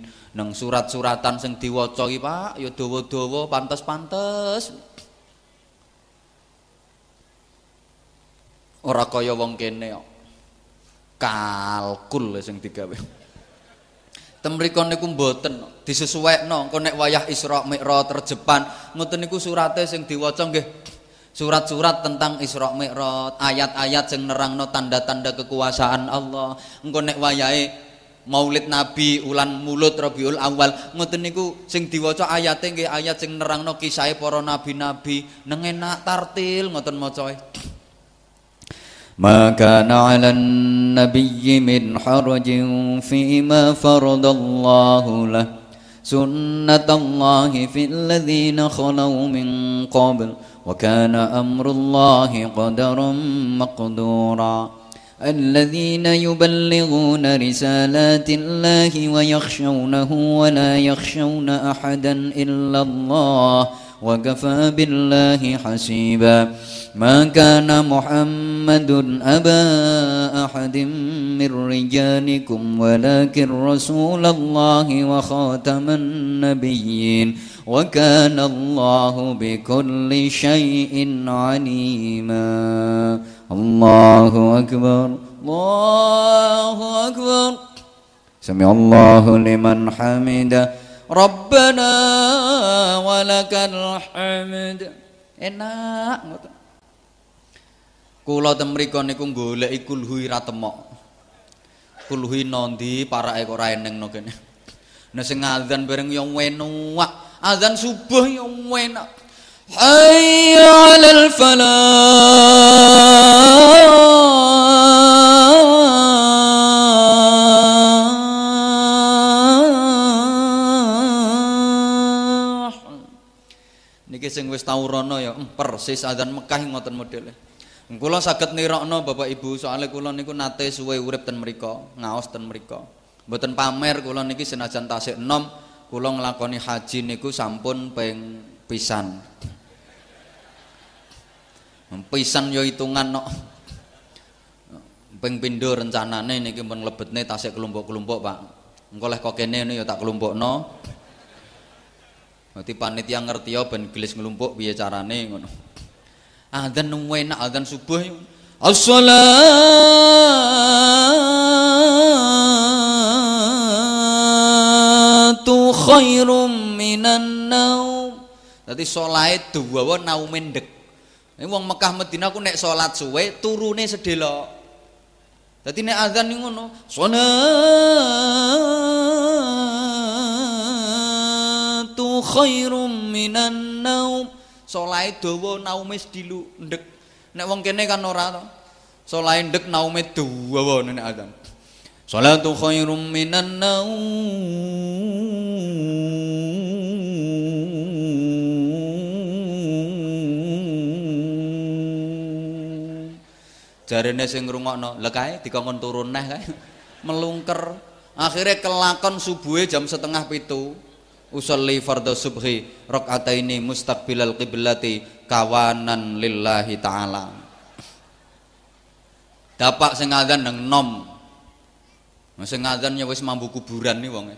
Nang surat-suratan sing diwaca iki Pak. Ya dawa-dawa pantes-pantes. Ora kaya wong kene kok. Kalkul sing digawe. Temriko niku mboten. Disesuaikno engko nek wayah Isra Mi'raj terjepan. Ngoten niku surate sing diwaca nggih. Surat-surat tentang Isra Mi'raj. Ayat-ayat sing nerangno tanda-tanda kekuasaan Allah. Engko nek wayahe Maulid Nabi ulan mulut Rabiul Awal ngoten niku sing diwaca ayate nggih ayat sing nerangno kisahe para nabi-nabi neng enak tartil ngoten macae ما كان على النبي من حرج فيما فرض الله له سنة الله في الذين خلوا من قبل وكان أمر الله قدرا مقدورا الذين يبلغون رسالات الله ويخشونه ولا يخشون أحدا إلا الله وكفى بالله حسيبا. ما كان محمد أبا أحد من رجالكم ولكن رسول الله وخاتم النبيين. وكان الله بكل شيء عليما. الله أكبر الله أكبر سمع الله لمن حمده ربنا ولك الحمد enak ngoten kula ten mriku niku goleki kulhui ra temok kulhui nondi parake kok ora eneng no kene nah sing azan bareng yo enak azan subuh yo enak حي على الفلاح niki sing wis tau rono ya persis adzan Mekah ngoten modele kula saged nirokno Bapak Ibu soalnya kula niku nate suwe urip ten mriku ngaos ten mriku mboten pamer kula niki senajan tasik enom kula nglakoni haji niku sampun ping pisan Pisan yo hitungan no ping pindho rencanane niki men lebetne tasik kelompok-kelompok Pak engko leh kok kene yo tak kelompokno Nanti panitia ngerti ya ben gelis ngelumpuk piye carane ngono. Adzan enak adzan subuh. As-salatu khairum minan naum. Dadi salate duwawa naume ndek. Ini wong Mekah Medina aku nek salat suwe turune sedelo. Dadi nek azan ngono, salatu khairum minan naum. Solahe dawa naume sedilu ndek. Nek wong kene kan ora to. Solahe ndek naume dawa nek azan. Salatu khairum minan naum. Jarene sing ngrungokno lha kae dikongkon turun neh kae. [laughs] Melungker. Akhirnya kelakon subuhe jam setengah pitu usolli fardhu subhi rakaataini mustaqbilal qiblati kawanan lillahi taala. Dapak sing adzan nang nom. Sing adzan ya wis mambu kuburan nih wong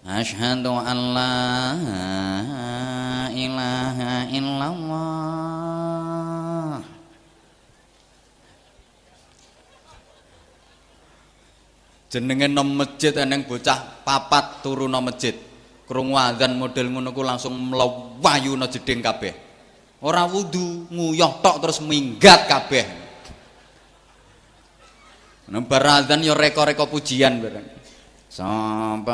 Asyhadu an la ilaha illallah jenenge nom masjid eneng bocah papat turu nom masjid. Krungu adzan model ngono ku langsung mlewayu no jeding kabeh. Ora wudu nguyah tok terus minggat kabeh. Nembar adzan yo reko-reko pujian bareng. Subhanallah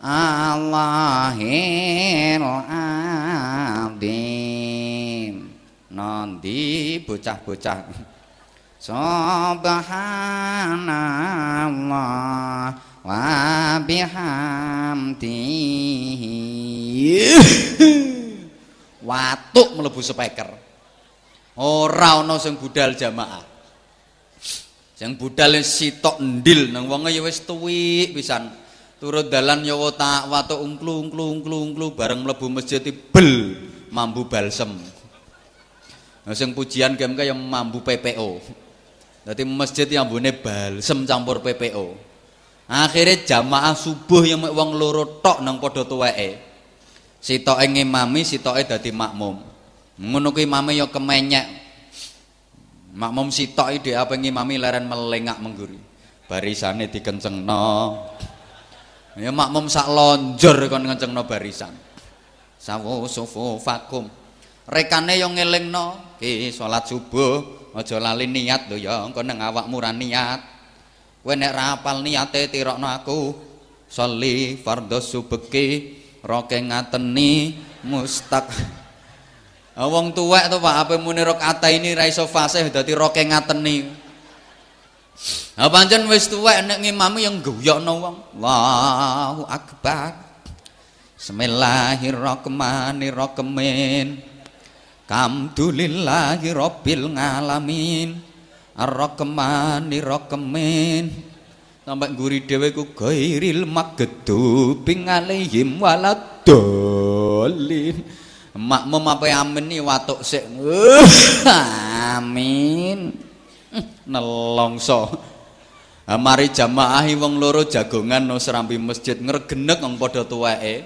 Allahil azim Nanti bocah-bocah Subhanallah wa bihamdihi. Watuk mlebu speaker. Ora ana sing budal jamaah. Sing budal sitok ndil nang wonge ya wis tuwik pisan. Turut dalan ya tak watuk ungklu bareng mlebu masjid bel mambu balsem. Nah, sing pujian game yang mambu PPO Dadi masjid yang bune balsem campur PPO. Akhirnya jamaah subuh yang wong loro tok nang padha tuweke. Sitoke ngimami, sitoke dadi makmum. Ngono kuwi imame ya kemenyek. Makmum sitoke dhek apa ngimami leren melengak mengguri. Barisane dikencengno. Ya makmum sak lonjor kon ngencengno barisan. Sawu sufu fakum. Rekane yang ngelingno, ki salat subuh aja lali niat lho ya engko nang awakmu ra niat. Kowe nek ra apal niate tirokno aku sholli fardhu subki roke ngateni mustaq. [laughs] Wong tuwek to Pak ape muni rakaat ini ra iso fasih dadi roke ngateni. Ha pancen wis tuwek nek ngimami yang guyokno wong. Allahu akbar. Bismillahirrahmanirrahim Alhamdulillahi rabbil ngalamin Ar-Rahmani Rahimin Sampai guri dhewe ku gairil magdubi alaihim waladolin Makmum apa amin nih watuk sik. Amin. Nelongso. Mari jamaah wong loro jagongan no serambi masjid ngregenek wong padha tuweke.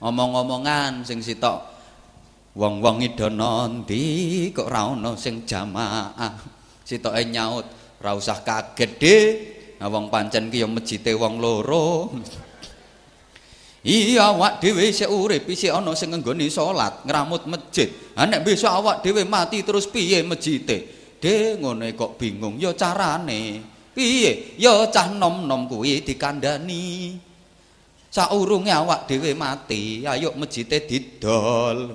Omong-omongan sing sitok wong-wong idono ndi kok ora ana sing jamaah sitoke nyaut ora usah kaget de nah, wong pancen ki ya mejite wong loro Iya awak dhewe isih urip isih ana sing nggoni salat ngramut masjid. Ha nek besok awak dhewe mati terus piye masjite? De ngene kok bingung ya carane. Piye? Ya cah nom-nom kuwi dikandani. Saurunge awak dhewe mati, ayo masjite didol.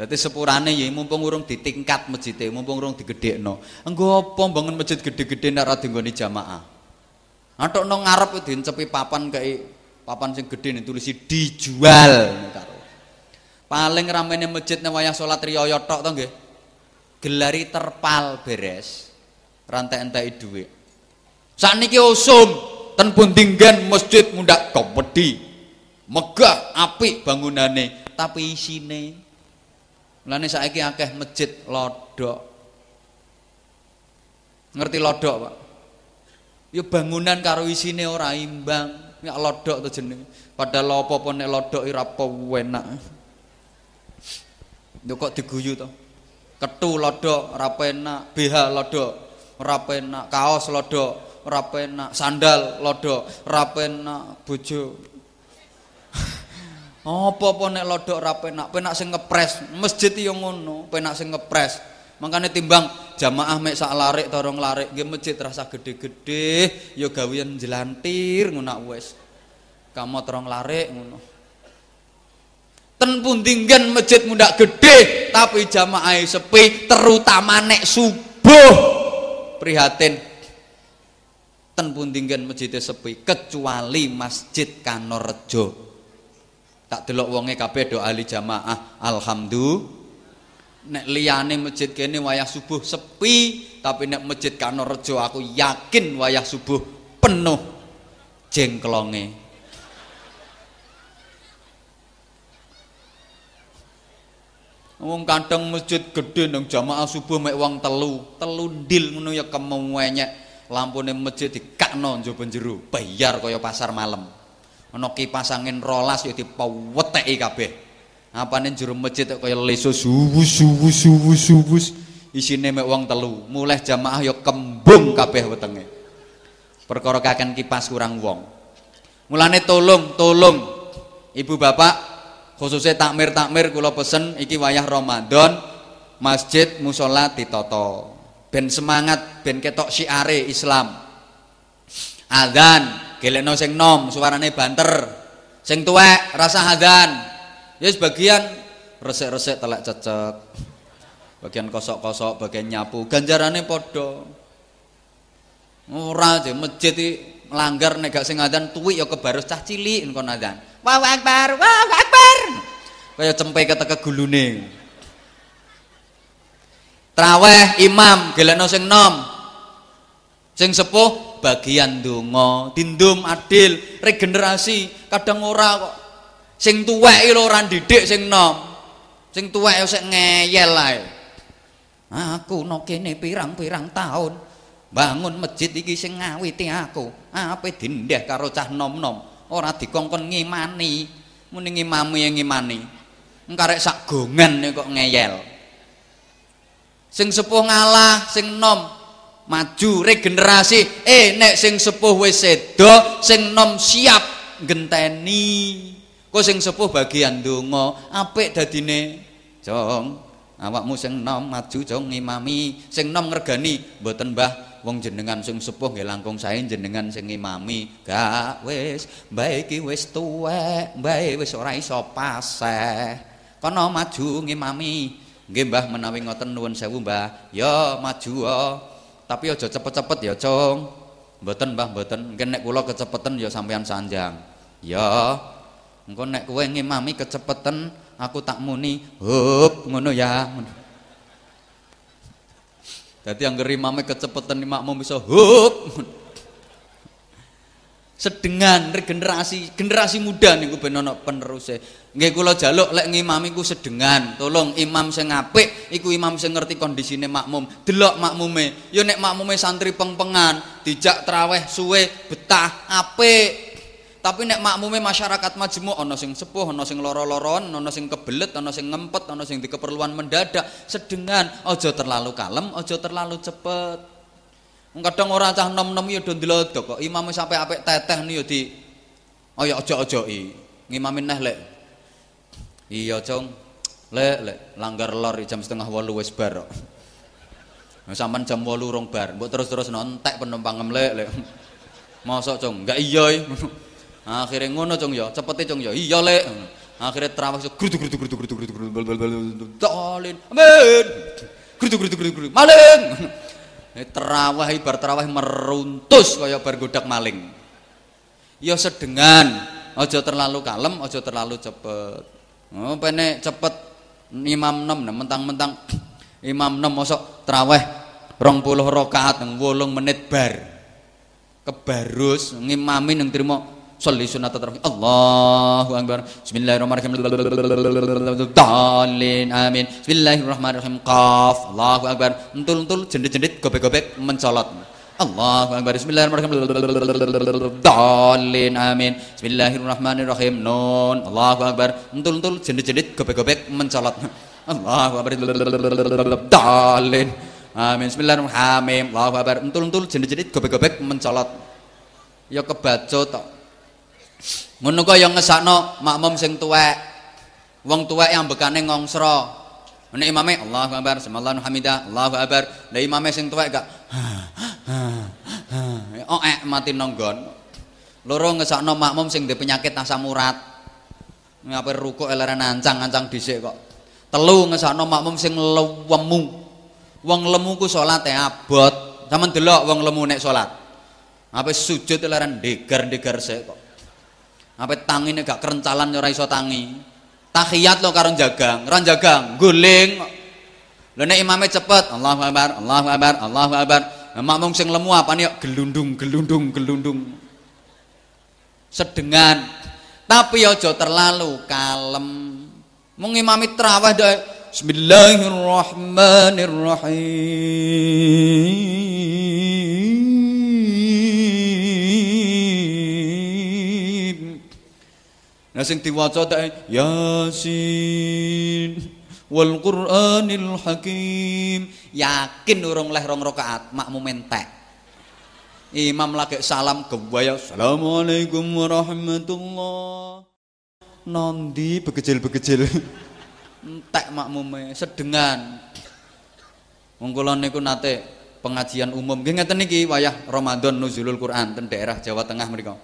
Dadi sepurane ya mumpung urung ditingkat masjide, mumpung urung digedhekno. Engko apa bangun masjid gede-gede nek ora dinggoni jamaah. Atokno ngarep diencepi papan kayak papan sing gede tulisi dijual. Paling ramene masjid nek wayah salat riyaya tok to nggih. Gelari terpal beres. Rantai entek dhuwit. Sakniki usum ten pundinggan masjid mundak komedi. Megah apik bangunane, tapi isine Mulane saiki akeh masjid lodok. Ngerti lodok, Pak? Ya bangunan karo isine ora imbang, ya lodok to jenenge. Padahal apa-apa nek lodok ora enak. Yo kok diguyu to. Ketu lodok ora enak, BH lodok ora enak, kaos lodok ora enak, sandal lodok ora enak, bojo apa-apa nek lodok ra penak, penak sing ngepres. Masjid yo ngono, penak sing ngepres. Makanya timbang jamaah mek sak larik torong larik nggih masjid rasa gede-gede yo gawean jelantir ngono wis. Kamu torong larik ngono. Ten pundinggan masjid mundak gede tapi jamaah sepi terutama nek subuh. Prihatin ten pundinggan masjid sepi kecuali Masjid Kanorejo tak delok wonge kabeh do ahli jamaah. Alhamdulillah. Nek liyane masjid kene wayah subuh sepi tapi nek masjid Kanorejo aku yakin wayah subuh penuh jengklonge. Wong kadang masjid gede nang jamaah subuh mek wong telu, telu ndil ngono ya kemenyek. Lampune masjid dikakno njaba jero, bayar kaya pasar malam ana kipas angin rolas ya dipaweteki kabeh. Apane jero masjid kaya leso suwus suwus suwus suwus. Isine mek wong telu mulai jamaah ya kembung kabeh wetenge. Perkara kaken kipas kurang wong. Mulane tolong tolong ibu bapak khususnya takmir takmir kula pesen iki wayah Ramadan masjid musola ditoto. Ben semangat ben ketok syiare Islam. Adzan gelekno sing nom suarane banter. Sing tuwek rasa hadan ya sebagian resik-resik telek cecek bagian kosok-kosok bagian nyapu. Ganjarane padha. Ora aja masjid melanggar nek gak sing adzan tuwik ya kebarus cah cilik engko adzan. Allahu akbar Allahu akbar. Kaya cempe keteke gulune. Traweh imam gelekno sing nom. Sing sepuh bagian donga, dindum adil, regenerasi, kadang ora kok. Sing tuwek lho ora didik sing nom. Sing tuwek sik ngeyel ae. Aku no kene pirang-pirang tahun bangun masjid iki sing ngawiti aku. Ape dindeh karo cah nom-nom, ora dikongkon ngimani. Muni ngimami yang ngimani. Engkarek sak gongan kok ngeyel. Sing sepuh ngalah, sing nom maju regenerasi. Eh nek sing sepuh wis sedo sing nom siap genteni kok sing sepuh bagian donga apik dadine? Jong awakmu sing nom maju jong ngimami. Sing nom ngergani mboten Mbah wong jenengan sing sepuh nggih langkung sae jenengan sing ngimami. Gak wis mbah iki wis tuwek mbah wis ora iso paseh. Kono maju ngimami. Nggih Mbah menawi ngoten nuwun sewu Mbah. Ya maju oh tapi aja cepet-cepet ya, Cung. Mboten, Mbah, mboten. Mungkin nek kula kecepetan ya sampean sanjang. Ya. Engko nek kowe ngimami kecepetan aku tak muni hup ngono ya Jadi yang mame kecepatan makmum bisa hup sedengan regenerasi generasi muda niku ben ana peneruse nggih kula jaluk lek ngimami ku sedengan. Tolong imam sing apik iku imam sing ngerti kondisine makmum. Delok makmume. Ya nek makmume santri pengpengan dijak traweh suwe betah apik. Tapi nek makmume masyarakat majemuk ana sing sepuh ana sing loro-loron ana sing kebelet ana sing ngempet ana sing dikeperluan mendadak sedengan. Aja terlalu kalem aja terlalu cepet. Kadang orang cah nom-nom ya do ndelodok kok. Imam sampai apik teteh nih ya di ya ojo-ojoki ngimamin neh lek iya cong lek lek langgar lor jam setengah walu wis bar kok. Sampean jam walu rong bar mbok terus-terus nontek penumpang lek lek. Mosok cong enggak iya akhirnya ngono cong ya. Cepete cong ya. Iya lek. Akhirnya terawih grudu grudu grudu grudu grudu grudu grudu dolin. Amin. Grudu grudu grudu grudu maling. Terawih ibar terawih meruntus kaya bar godak maling. Ya sedengan. Aja terlalu kalem aja terlalu cepet oh pene cepet imam 6 mentang-mentang imam 6 mosok terawih 20 rakaat 8 menit bar kebarus ngimami nang trimo Salli sunat tarawih. Allahu akbar. Bismillahirrahmanirrahim. Dalin amin. Bismillahirrahmanirrahim. Qaf. Allahu akbar. Entul-entul jendit-jendit gobek-gobek mencolot. Allahu akbar. Bismillahirrahmanirrahim. Amin. Bismillahirrahmanirrahim. Nun. Allahu akbar. Entul-entul jendit-jendit gobek-gobek mencolot. Allahu akbar. Dalin. Amin. Bismillahirrahmanirrahim. Allahu akbar. Entul-entul jendit-jendit gobek-gobek mencolot. Ya kebaca tok. Ngono kok yang ngesakno makmum sing tuwek. Wong tuwek yang bekane ngongsro. Nek imame Allahu Akbar, semallahu hamidah, Allahu Akbar. Lah imame sing tuwek gak oh eh mati nonggon. Loro ngesakno makmum sing duwe penyakit asam urat. Ngapain rukuk eleren ancang-ancang dhisik kok. Telu ngesakno makmum sing lemu. Wong lemu ku salate abot. Sampeyan delok wong lemu nek salat. Apa sujud eleren degar-degar sik kok. Apa tangine gak kerencalan ora iso tangi. Tahiyat lo karo jagang, ora jagang, guling. Lha nek imame cepet, Allahu Akbar, Allahu Akbar, Allahu Akbar. Nah, makmum sing lemu apane yo gelundung, gelundung, gelundung. Sedengan. Tapi aja terlalu kalem. Mung imami traweh Bismillahirrahmanirrahim. Nah sing diwaca tak Yasin wal Qur'anil Hakim. Yakin urung leh rong rakaat makmum entek. Imam lagi salam kebaya Assalamualaikum warahmatullah. Nondi begejil-begejil. [laughs] entek makmume sedengan. Wong niku nate pengajian umum. Nggih niki wayah Ramadan nuzulul Quran ten daerah Jawa Tengah mriku.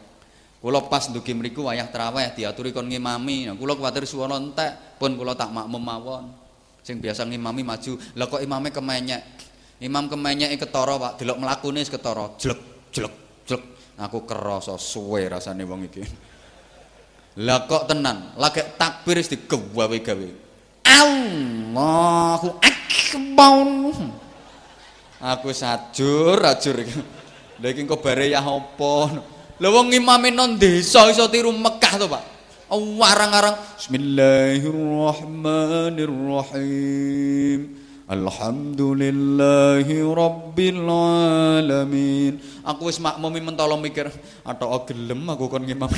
Kula pas ndugi mriku wayah traweh diaturi kon ngimami. Nah, kula kuwatir swara entek, pun kula tak makmum mawon. Sing biasa ngimami maju, lah kok imame kemenyek. Imam kemenyek ketara, Pak. Delok mlakune wis ketara, jlek jlek jlek. Aku kerasa suwe rasane wong iki. Lah kok tenan, lagi takbir wis digawe-gawe. Allahu akbar. Aku sajur, ajur iki. Lha iki kok bare ya apa? Lha wong imame non desa iso tiru Mekah to, Pak. Warang-arang Bismillahirrahmanirrahim. Alhamdulillahi rabbil alamin. Aku wis makmumi mentolo mikir, atau gelem aku kon ngimam. [laughs]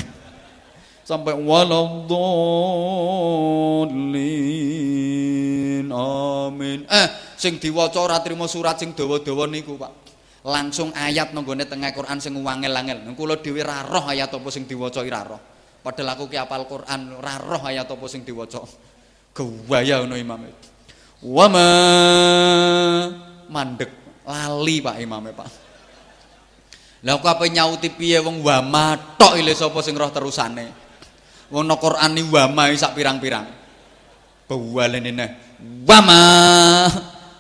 Sampai waladdallin. Amin. Eh, sing diwaca ora trimo surat sing dawa-dawa niku, Pak langsung ayat nanggone tengah Quran sing wangel-angel. Kula dhewe ra roh ayat apa sing diwaca ora roh. Padahal aku ki apal Quran ra roh ayat apa sing diwaca. Gewaya ngono imam. Wa ma mandek lali Pak imame Pak. Lah kok apa nyauti piye wong wa matok ile sapa sing roh terusane. Wong no Quran ni wa ma sak pirang-pirang. Bawalene neh. Wa ma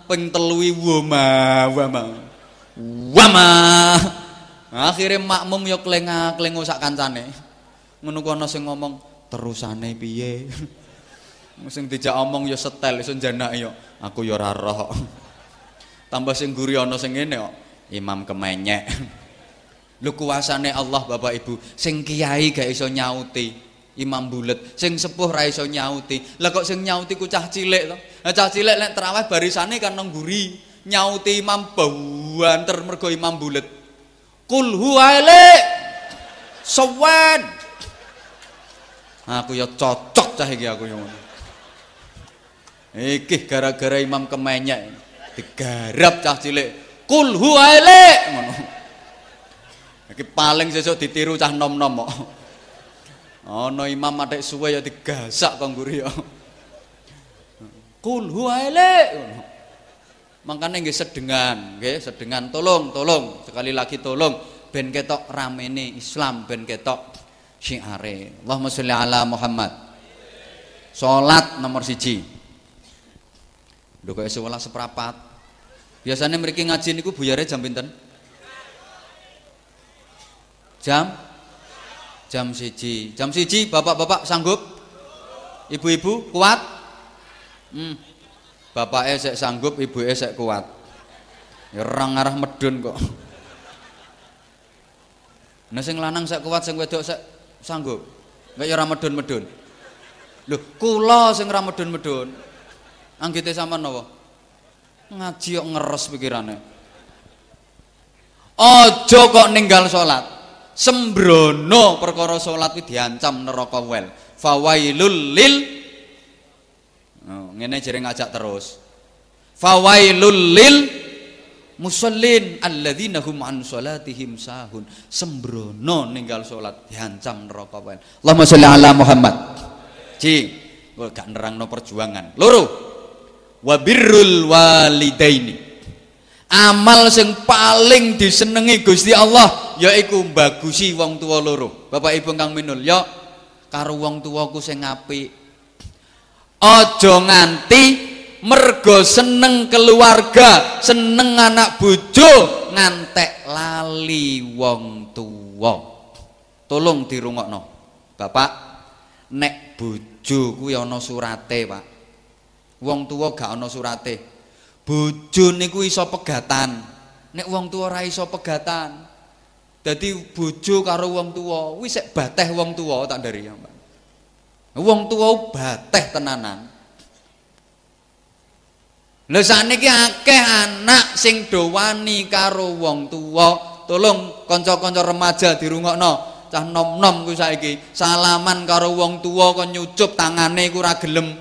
ping telui wa ma wa ma wama akhirnya makmum yo klengak klengo sak kancane ngono kono sing ngomong terusane piye [laughs] Sing dijak omong ya setel iso janak ya. Aku ya ora roh. [laughs] Tambah sing guri ana sing ngene kok. Imam kemenyek. [laughs] Lu kuasane Allah Bapak Ibu, sing kiai gak iso nyauti. Imam bulet, sing sepuh ra iso nyauti. Lah kok sing nyauti ku cah cilik to? Cah cilik lek terawih barisane kan nang guri. Nyauti imam banter mergo imam bulet. Kul huwa Sawan. Aku ya cocok cah iki aku yo. Iki gara-gara imam kemenyek digarap cah cilik. Kul huwa ngono. Iki paling sesuk ditiru cah nom-nom kok. Ana imam matek suwe ya digasak kok ngguri ya. Kul huwa ngono. Makanya nggih sedengan, nggih sedengan tolong, tolong, sekali lagi tolong ben ketok ramene Islam, ben ketok syiare. Allahumma sholli ala Muhammad. Salat nomor siji. Lho kok esuk seprapat. Biasanya mereka ngaji niku buyare jam pinten? Jam jam siji. Jam siji bapak-bapak sanggup? Ibu-ibu kuat? Hmm. Bapak esek sanggup, ibu esek kuat. Ya orang arah medun kok. Nah sing lanang sek kuat, sing wedok sek sanggup. Enggak ya ora medun-medun. Lho, kula sing ora medun-medun. Anggite sampean? Ngaji kok ngeres pikirane. Aja kok ninggal salat. Sembrono perkara salat kuwi diancam neraka wel. Fawailul lil Oh, ngene jere ngajak terus. Fawailul lil musallin alladzina hum an salatihim sahun. Sembrono ninggal salat diancam neraka wae. Allahumma sholli ala Muhammad. Kok gak nerangno perjuangan. Loro. Wa birrul walidaini. Amal sing paling disenengi Gusti Allah yaiku bagusi wong tua loro. Bapak Ibu kang minul ya karo wong tuaku sing apik. Aja nganti mergo seneng keluarga, seneng anak bojo, ngantek lali wong tuwa. Tolong dirungokno. Bapak, nek bojo kuwi ana surate, Pak. Wong tuwa gak ana surate. Bojo niku iso pegatan. Nek wong tuwa ora iso pegatan. Dadi bojo karo wong tuwa, wis bateh wong tuwa tak dari ya, Pak. Wong tuwa bateh tenanan. Lha sakniki akeh anak sing do wani karo wong tuwa. Tolong kanca-kanca remaja dirungokno. Cah nom-nom kuwi saiki salaman karo wong tuwa kok nyucup tangane iku ora gelem.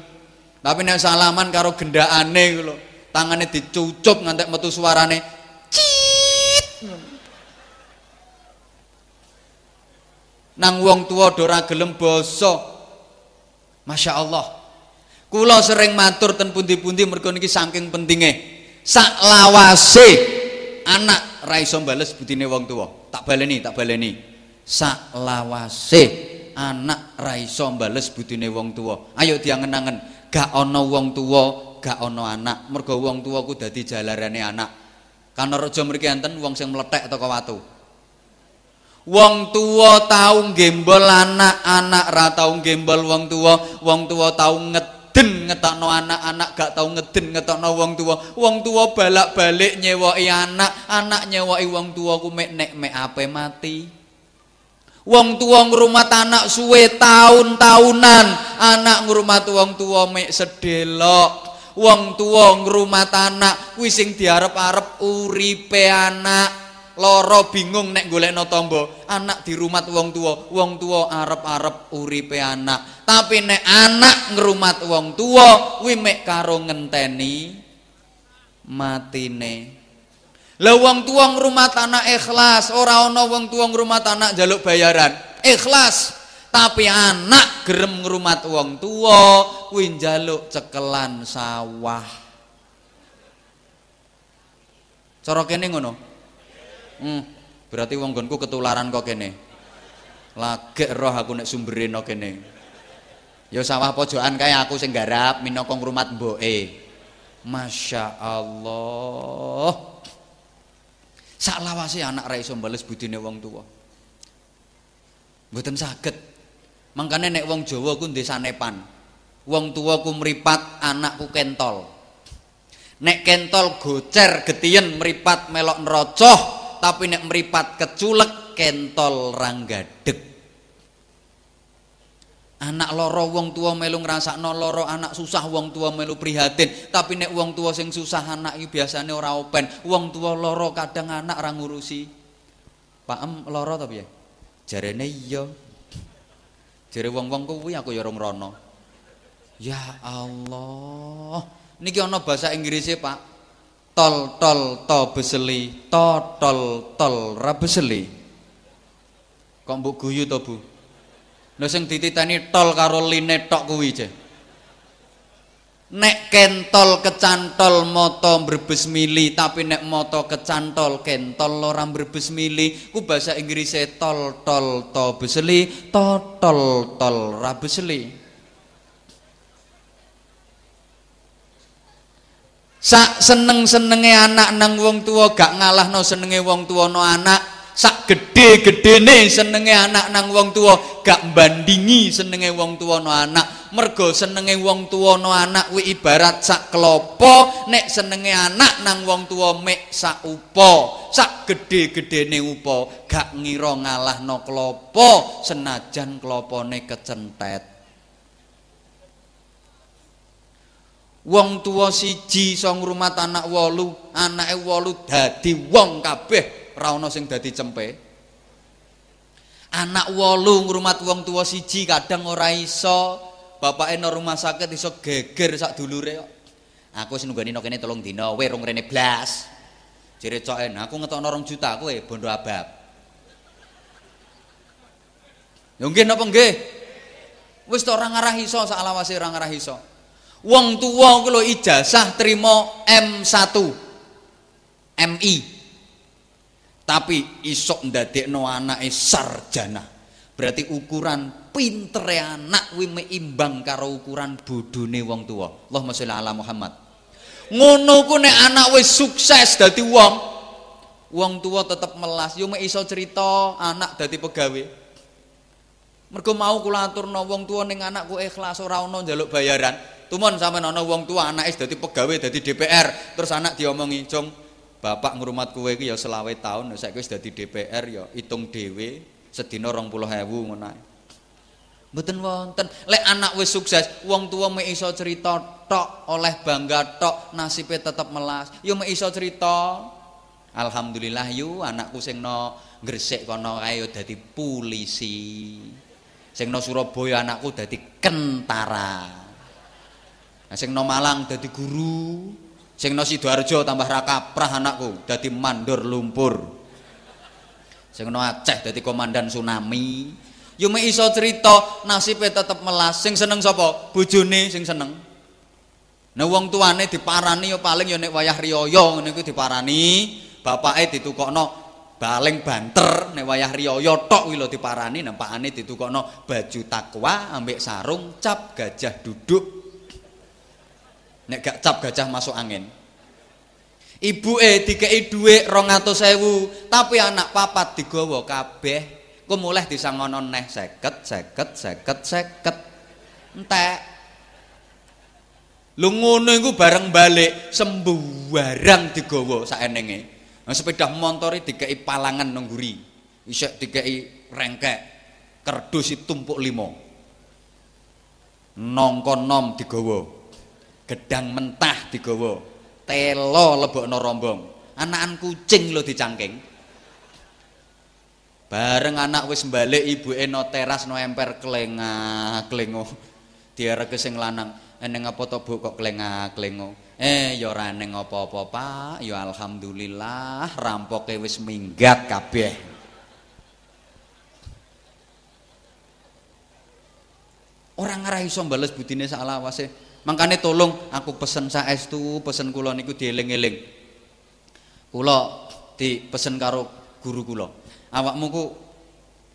Tapi nek salaman karo gendakane iku lho, tangane dicucup ngantek metu suarane cit. Nang wong tuwa do ora gelem basa. Masya Allah. Kula sering matur ten pundi-pundi mergo niki saking pentinge. Sak lawase anak ra iso bales budine wong tuwa. Tak baleni, tak baleni. Sak lawase anak ra iso bales budine wong tuwa. Ayo diangen-angen, gak ana wong tuwa, gak ana anak. Mergo wong tuwa ku dadi jalarane anak. Kana raja mriki enten wong sing mlethek teko watu. Wong tua tau gembol anak, anak ra tau gembol wong tua, wong tua tau nget ngeden ngetokno anak-anak gak tau ngeden ngetokno wong tua wong tua balak-balik nyewoki anak anak nyewoki wong tua ku mek nek mek ape mati. Wong tua ngrumat anak suwe tahun-tahunan anak ngrumat wong tua mek sedelok. Wong tua ngrumat anak kuwi sing diarep-arep uripe anak loro bingung nek golekno tangga anak di rumah wong tua wong tua arep-arep uripe anak. Tapi nek anak ngrumat wong tua kuwi mek karo ngenteni matine. Lah wong tua ngrumat anak ikhlas ora ana wong tua ngrumat anak jaluk bayaran. Ikhlas. Tapi anak gerem ngrumat wong tua kuwi njaluk cekelan sawah. Cara kene ngono Hmm, berarti wong gonku ketularan kok kene. Lagi roh aku nek sumberin kok kene. Ya sawah pojokan kae aku sing garap minangka ngrumat mboke. Masya Allah. Sak lawase anak ra iso bales budine wong tua. Mboten saged. Mangkane nek wong Jawa ku ndek sanepan. Wong tua ku meripat, anakku kentol. Nek kentol gocer getien meripat melok nerocoh, tapi nek meripat keculek kentol ranggadeg. Anak loro wong tua melu ngrasakno loro, anak susah wong tua melu prihatin. Tapi nek wong tua sing susah anak iki biasane ora open. Wong tua loro kadang anak ora ngurusi. Pak em loro ta piye? Jarene iya. Jare wong-wong kuwi aku ya ora rono. Ya Allah. Niki ana bahasa Inggrisnya, Pak. Tol tol to beseli, to tol tol ra beseli. Kok mbok guyu to, Bu? Lha sing tol karo line tok kuwi je. Nek kentol kecantol moto mbrebes mili tapi nek moto kecantol kentol ora mbrebes mili ku bahasa Inggrisnya tol tol to beseli to tol tol ra beseli. Sak seneng-senenge anak nang wong tua gak ngalahno senenge wong tua no anak. Sak gede-gedene senenge anak nang wong tua gak bandingi senenge wong tua no anak. Mergo senenge wong tua no anak wi ibarat sak kelopo nek senenge anak nang wong tua mek sak upo sak gede-gedene upo gak ngira ngalahno kelopo senajan kelopone kecentet wong tua siji iso ngrumat anak wolu anake wolu dadi wong kabeh ana sing dadi cempe. Anak wolu ngrumat wong tua siji kadang ora iso bapake nang rumah sakit iso geger sak dulure kok. Aku wis nunggani kene tolong dina we rong rene blas. Jere coken aku ngetokno 2 juta kowe bondo abab. Yo nggih napa nggih? Wis ora ngarah iso sak lawase ora ngarah iso Wong tua lho ijazah trimo M1. MI. Tapi isok ndadekno anake sarjana. Berarti ukuran pintere anak kuwi meimbang karo ukuran bodhone wong tua. Allahumma sholli ala Muhammad. Ngono ku nek anak wis sukses dadi wong, wong tua tetep melas, yo iso cerita anak dadi pegawe. Mergo mau kula aturno wong tua ning anakku ikhlas ora ono njaluk bayaran. Tumon sampean ana wong tua anake dadi pegawai dadi DPR, terus anak diomongi, "Cung, bapak ngrumat kowe iki ya selawe tahun, saiki wis dadi DPR ya hitung dhewe sedina 20.000 ngono ae." Mboten wonten. Lek anak wis sukses, wong tua mek iso cerita tok, oleh bangga tok, nasibe tetep melas. Yo mek iso cerita. Alhamdulillah yu anakku sing no gresik kono kae dadi polisi. Sing no Surabaya anakku dadi kentara. Sing no Malang dadi guru, sing no Sidoarjo tambah rakaprah anakku dadi mandor lumpur. Sing no Aceh dadi komandan tsunami. Yo mek iso cerita nasibe tetep melas. Sing seneng sapa? Bojone sing seneng. Nah wong tuane diparani yo paling yo nek wayah riyaya ngene iku diparani, bapake ditukokno baling banter nek wayah riyaya tok kuwi lho diparani, nampakane ditukokno baju takwa ambek sarung cap gajah duduk. Nek gak cap gajah masuk angin. Ibu dikei duit rong sewu tapi anak papat digawa kabeh. Ku mulai disangono neh seket seket seket seket. Entek. Lu ngono iku bareng balik sembuwarang digawa saenenge nah, sepeda motor dikei palangan nengguri isek dikei rengkek kerdus tumpuk limo nongkon nom digawa gedang mentah digawa telo lebokno rombong. Anakan kucing lo dicangking. Bareng anak wis balik ibuke no teras no emper kelengah klengo diareke sing lanang eneng apa to Bu? Kok kelengah klengo eh ya ora neng apa-apa Pak ya alhamdulillah rampoke wis minggat kabeh orang ngarah iso bales budine sak lawase Makanya tolong aku pesen saestu, pesen kula niku dieling-eling. Kula dipesen karo guru kula. Awakmu ku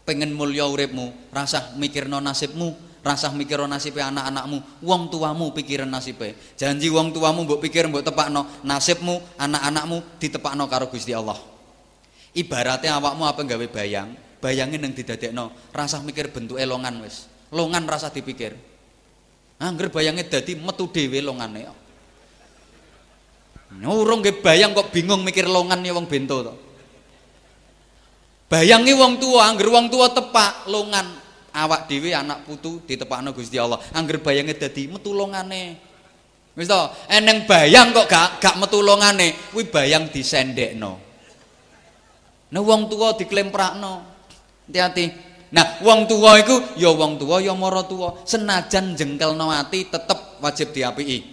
pengen mulya uripmu, rasah mikirno nasibmu, rasah mikirno nasibe anak-anakmu, wong tuamu pikiran nasibe. Janji wong tuamu mbok pikir mbok tepakno, nasibmu, anak-anakmu ditepakno karo Gusti Allah. Ibaratnya awakmu apa gawe bayang, bayangin yang didadekno, rasah mikir bentuk elongan wis. Longan rasah dipikir. Angger bayange dadi metu dhewe longane. Urung nggih bayang kok bingung mikir longan ya wong bento to. Bayangi wong tua, angger wong tua tepak longan awak dhewe anak putu ditepakno Gusti Allah. Angger bayange dadi metu longane. Wis to, eneng bayang kok gak gak metu longane, kuwi bayang disendekno. Nah wong tua diklemprakno. Hati-hati. Nah, wong tua iku ya wong tua ya mara tua. Senajan jengkelno ati tetep wajib diapiki.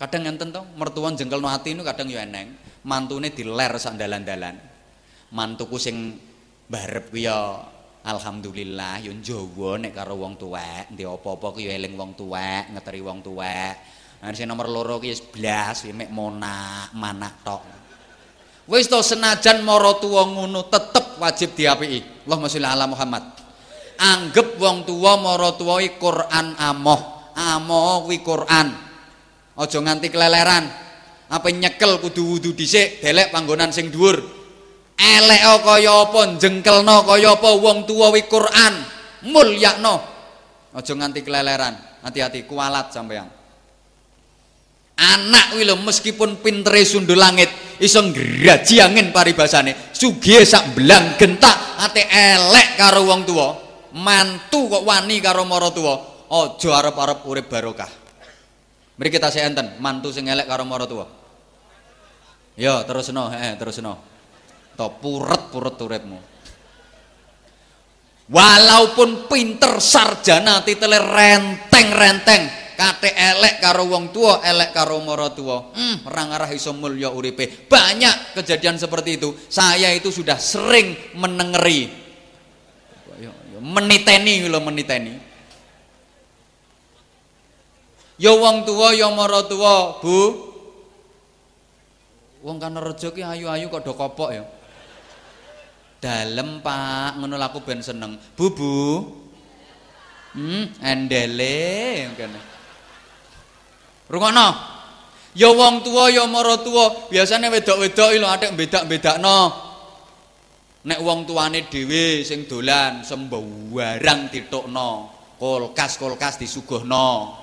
Kadang ngenten to, mertua jengkelno ati niku kadang ya eneng. Mantune diler sak dalan-dalan. Mantuku sing barep kuwi ya alhamdulillah yo Jawa nek karo wong tuwek, ndek apa-apa ku ya eling wong tuwek, ngeteri wong tuwek. Nah, sing nomor loro ki 11 mek monak, manak tok. Wis to senajan mara tuwa ngono tetep wajib diapiki. Allahumma sholli ala Muhammad. Anggep wong tuwa mara tuwa Quran amoh. Amoh kuwi Quran. Aja nganti keleleran. Apa nyekel kudu wudu dhisik, delek panggonan sing dhuwur. Elek kaya apa, jengkelno kaya apa wong tuwa wi Quran. Mulyakno. Aja nganti keleleran. Hati-hati kualat sampean. Anak kuwi lho meskipun pintere sundul langit iso ngraji angin paribasane. Sugih sak belang gentak ate elek karo wong tuwa. Mantu kok wani karo mara tuwa. Aja arep-arep urip barokah. Mriki kita enten mantu sing elek karo mara tuwa. Ya, terusno, heeh, terusno. To puret-puret uripmu. Walaupun pinter sarjana titele renteng-renteng, kate elek karo wong tua, elek karo mara tua. Hmm, orang arah iso mulya uripe. Banyak kejadian seperti itu. Saya itu sudah sering menengeri. Meniteni lho meniteni. Ya wong tua, ya mara tua, Bu. Wong kan rejo ki ayu-ayu kok do kopok ya. Dalem, Pak, ngono aku ben seneng. Bu, Bu. Hmm, endele ngene. Rungokno. Ya wong tua ya mara tua, biasane wedok-wedok lho atik bedak-bedakno. Nek wong tuane dhewe sing dolan sembarang ditukno, kulkas-kulkas disuguhno.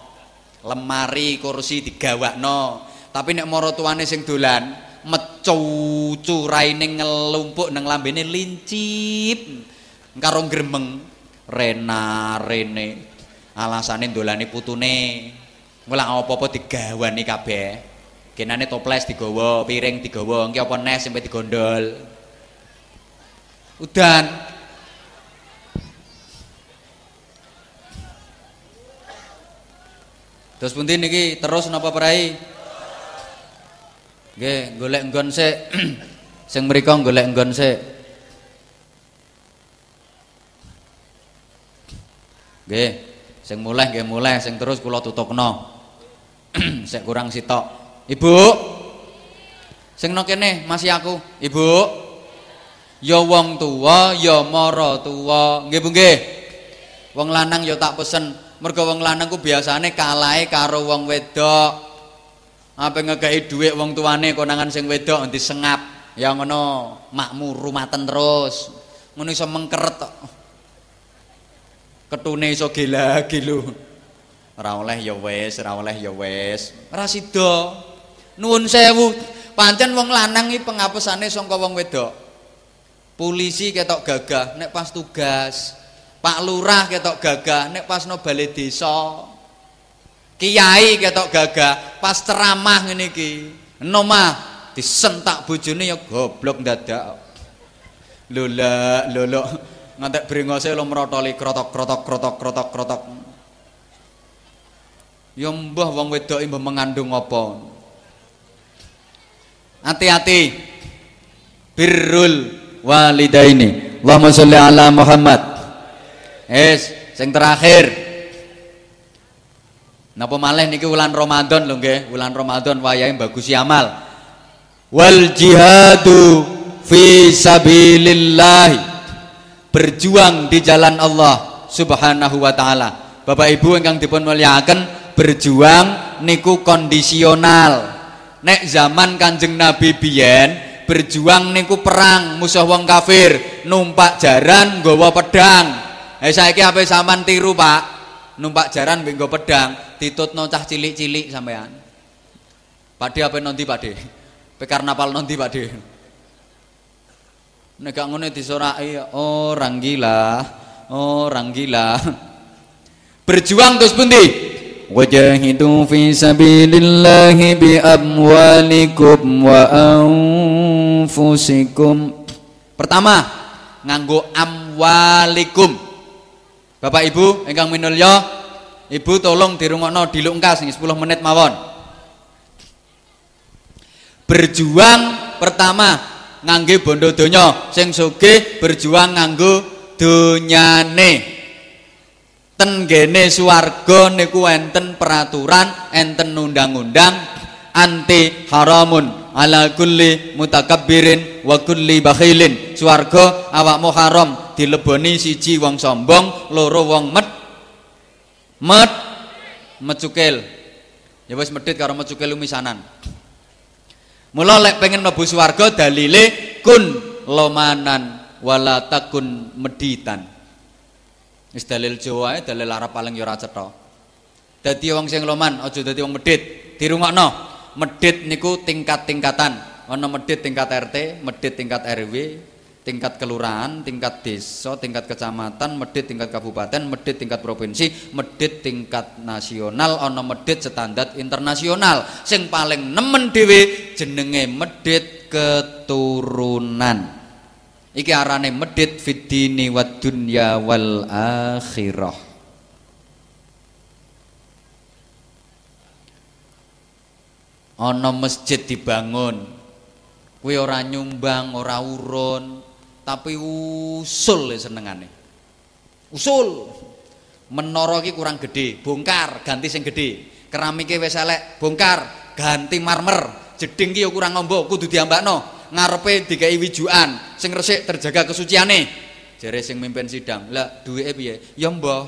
Lemari, kursi digawakno. Tapi nek mara tuane sing dolan mecucu raine ngelumpuk nang lambene lincip karo gremeng rena rene alasane dolane putune Ngolah apa-apa digawani kabeh. Kenane toples digawa, piring digawa, engki apa nes sampai digondol. Udan. Terus pundi niki terus napa perai? Nggih, golek nggon sik. [clears throat] Sing mriku golek nggon sik. Nggih, sing mulai nggih mulai, sing terus kula tutupno. Sek [clears throat] kurang sitok. Ibu. Sing no kene masih aku. Ibu. Ya wong tua, ya mara tua. Nggih Bu nggih. Wong lanang ya tak pesen. Mergo wong lanang ku biasane kalahe karo wong wedok. Apa ngekei dhuwit wong tuane konangan sing wedok nanti sengap. Ya ngono, makmur rumaten terus. Ngono iso mengkeret kok. Ketune iso gila-gilu. ora oleh ya wis, ora oleh ya wis. Ora sida. Nuwun sewu. Pancen wong lanang iki pengapesane saka wong wedok. Polisi ketok gagah nek pas tugas. Pak Lurah ketok gagah nek pas no balai desa. Kiai ketok gagah pas ceramah ngene iki. Nomah disentak bojone ya goblok dadak. Lho la lho lho ngantek brengose lo merotoli krotok krotok krotok krotok krotok. Ya mbah wong wedok mbah mengandung apa? Hati-hati. Birrul walidaini. Allahumma sholli ala Muhammad. Es, sing terakhir. Napa malih niki wulan Ramadan lho nggih, wulan Ramadan wayahe bagus amal. Wal jihadu fi sabilillah. Berjuang di jalan Allah Subhanahu wa taala. Bapak Ibu ingkang dipun mulyakaken, berjuang niku kondisional nek zaman kanjeng Nabi biyen berjuang niku perang musuh wong kafir numpak jaran nggawa pedang eh saiki apa sampean tiru Pak numpak jaran mbek nggo pedang ditutno cah cilik-cilik sampean. Pakde apa nanti Pakde? Pe karnaval nanti Pakde. Nek gak disoraki orang gila, orang gila. Berjuang terus pundi? Wajahidu fi sabilillahi bi amwalikum wa anfusikum. Pertama, nganggo amwalikum. Bapak Ibu ingkang minulya, Ibu tolong dirungokno dilungkas nih 10 menit mawon. Berjuang pertama ngangge bondo donya, sing berjuang nganggo donyane ten gene swarga niku enten peraturan enten undang-undang anti haramun ala kulli mutakabbirin wa kulli bakhilin swarga awakmu haram dileboni siji wong sombong loro wong met met mecukil ya wis medhit karo mecukil misanan mula lek pengen mlebu swarga dalile kun lomanan wala takun meditan Wis dalil Jawa dalil Arab paling ya ora cetha. Dadi wong sing loman aja dadi wong medhit. Dirungokno. Medhit niku tingkat-tingkatan. Ana medhit tingkat RT, medhit tingkat RW, tingkat kelurahan, tingkat desa, tingkat kecamatan, medhit tingkat kabupaten, medhit tingkat provinsi, medhit tingkat nasional, ana medhit standar internasional. Sing paling nemen dhewe jenenge medhit keturunan. Iki arane medit fitini wa dunya wal akhirah. Ana masjid dibangun. Kuwi ora nyumbang, ora urun, tapi usul senengane. Usul. Menara iki kurang gede, bongkar, ganti sing gede. Keramike wis elek, bongkar, ganti marmer. Jeding ki ya kurang ngombo, kudu diambakno ngarepe dikai wijuan sing resik terjaga kesuciane jare sing mimpin sidang lah duwike piye ya mbah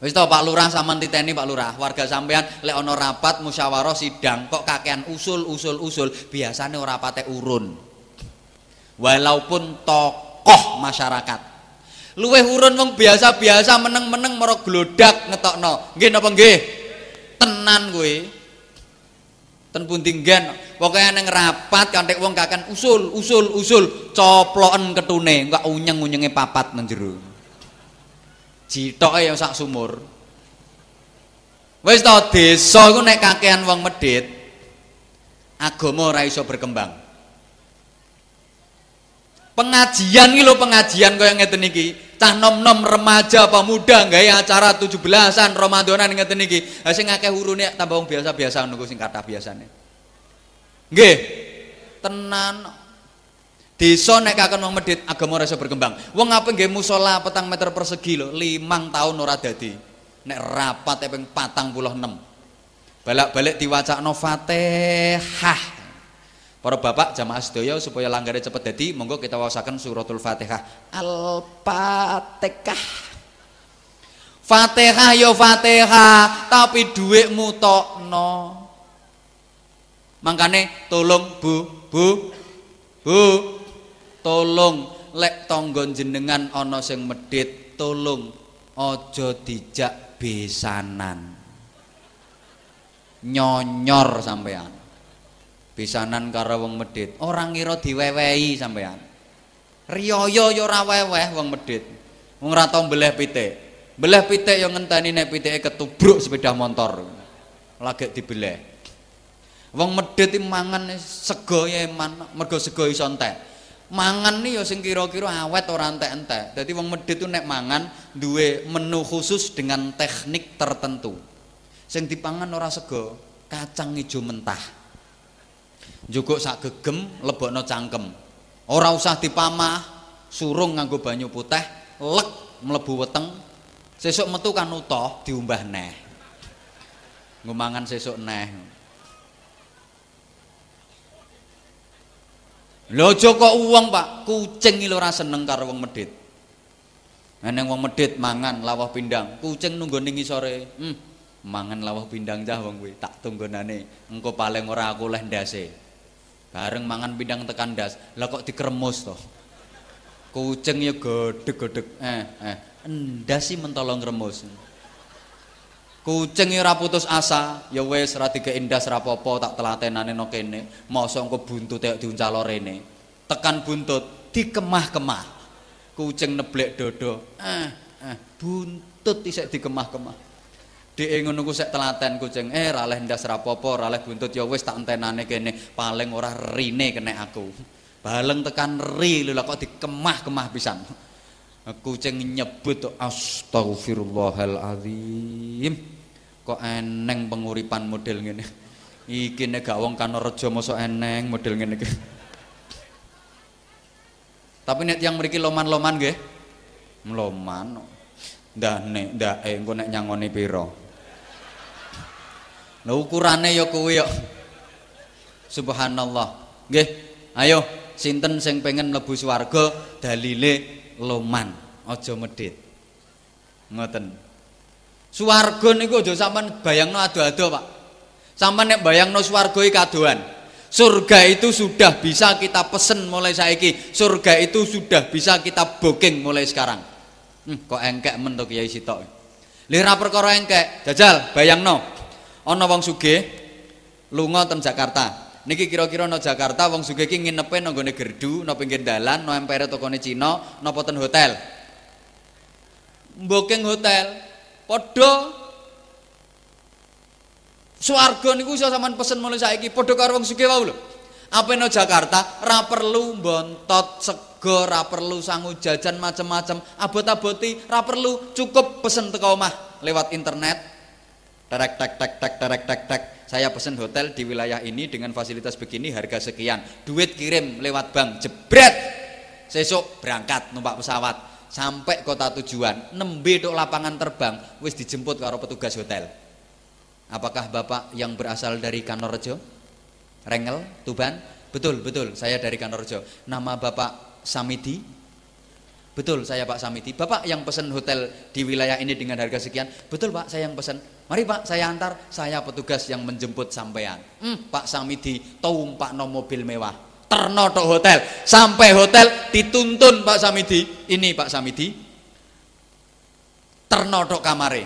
wis to Pak Lurah sampean titeni Pak Lurah. Warga sampean lek ana rapat musyawarah sidang kok kakean usul usul usul biasane ora patek urun. Walaupun tokoh masyarakat. Luweh urun wong biasa-biasa meneng-meneng mara glodak ngetokno. Nggih napa nggih? Tenan kowe ten pundi nggen? Pokoke ning rapat kanthi wong kakan usul usul usul coploken ketune enggak unyeng-unyenge papat jero jitoke ya sak sumur wis to desa iku nek kakean wong medhit agama ora iso berkembang pengajian iki lho pengajian kaya ngeten iki cah nom-nom remaja apa muda gawe acara 17-an Ramadanan ngeten iki. Ha sing akeh urune tambah wong biasa-biasa ngono sing kathah biasane. Nggih. Tenan. Desa nek kakon wong medhit agama ora iso berkembang. Wong apa nggih musala petang meter persegi lho, limang tahun ora dadi. Nek rapat ping 46. Balak-balik diwacakno Fatihah. Para bapak jamaah sedaya supaya langgare cepet dadi monggo kita waosaken suratul Fatihah. Al-Fatihah. Fatihah ya Fatihah, tapi dhuwitmu tokno. Mangkane tolong Bu, Bu. Bu. Tolong lek tangga jenengan ana sing medhit, tolong aja dijak besanan. Nyonyor sampean besanan karo wong medit orang ngira diwewehi sampean riyaya ya ora weweh wong medit wong ora tau mbeleh pitik. Mbeleh pitik ya ngenteni nek pitike ketubruk sepeda motor. Lagi dibeleh. Wong medit mangan sego ya mergo sego iso entek mangan nih ya sing kira-kira awet ora entek-entek dadi wong medit tuh nek mangan duwe menu khusus dengan teknik tertentu sing dipangan ora sego kacang hijau mentah Jukuk sak gegem lebokno cangkem. Ora usah dipamah, surung nganggo banyu putih, lek mlebu weteng. Sesuk metu kan utuh diumbah neh. Ngumangan sesuk neh. Lho aja kok uwong, Pak. Kucing iki ora seneng karo wong medhit. Eneng wong medhit mangan lawah pindang, kucing nunggu ning isore. Hmm, mangan lawah pindang cah wong kuwi, tak tunggonane. Engko paling ora aku leh ndase. Bareng mangan pindang tekan das. Lah kok dikremus to? Kucing ya godeg-godeg. Eh, eh. endasi mentolong remus kucing ora putus asa ya wis ora dikeindas ora apa-apa tak telatenane no kene. Mosok engko buntut tek diuncalo rene tekan buntut dikemah-kemah. Kucing neblek dodo eh eh buntut isek dikemah-kemah. Dek ngono ku sek telaten kucing, eh ra leh ndas rapopo, ra leh buntut ya wis tak entenane kene, paling ora rine kene aku. Baleng tekan ri lho kok dikemah-kemah pisan. Kucing nyebut astagfirullahalazim. Kok eneng penguripan model ngene. Iki nek gak wong Kanorejo mosok eneng model ngene iki. Tapi nek yang mriki loman-loman nggih. Loman. Ndah nek ndak engko nek nyangoni pira. Lah ukurane ya kuwi ya. Subhanallah. Nggih, ayo sinten sing pengen mlebu swarga dalile loman, aja medhit. Ngoten. Swarga niku aja sampean bayangno ado-ado, Pak. Sampean nek bayangno swarga iki kadoan. Surga itu sudah bisa kita pesen mulai saiki. Surga itu sudah bisa kita booking mulai sekarang. Hmm, kok engkek men to Kiai Sitok. Lira perkara engkek, jajal bayangno ana wong sugih lunga ten Jakarta. Niki kira-kira no Jakarta wong sugih iki nginepe nang gone gerdu, nang pinggir dalan, nang empere tokone Cina, napa ten hotel. Booking hotel. Padha Swarga niku iso pesen mulai saiki padha karo wong sugih wae lho. Apa no Jakarta ra perlu bontot sego, ra perlu sangu jajan macem-macem, abot-aboti ra perlu, cukup pesen teko omah lewat internet Terek tek tek tek terek tek tek. Saya pesen hotel di wilayah ini dengan fasilitas begini harga sekian. Duit kirim lewat bank. Jebret. Sesuk berangkat numpak pesawat sampai kota tujuan. Nembe tok lapangan terbang wis dijemput karo petugas hotel. Apakah Bapak yang berasal dari Kanorejo? Rengel, Tuban? Betul, betul. Saya dari Kanorejo. Nama Bapak Samidi? Betul, saya Pak Samiti. Bapak yang pesan hotel di wilayah ini dengan harga sekian. Betul Pak, saya yang pesan. Mari Pak, saya antar. Saya petugas yang menjemput sampean. Hmm, Pak Samiti, tumpak no mobil mewah. Terno tok hotel. Sampai hotel dituntun Pak Samiti. Ini Pak Samiti. Terno tok kamare.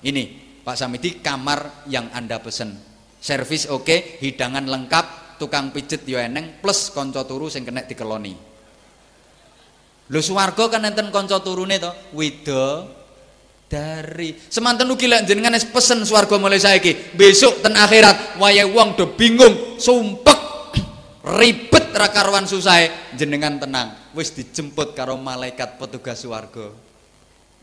Ini Pak Samiti kamar yang Anda pesan. Servis oke, okay, hidangan lengkap, tukang pijet yo eneng plus konco turu sing kena dikeloni. Lho swarga kan enten kanca turune to, wida dari semanten ugi lek jenengan pesen swarga mulai saiki, besok ten akhirat waya wong do bingung, sumpek ribet ra karuan susahe, jenengan tenang, wis dijemput karo malaikat petugas swarga.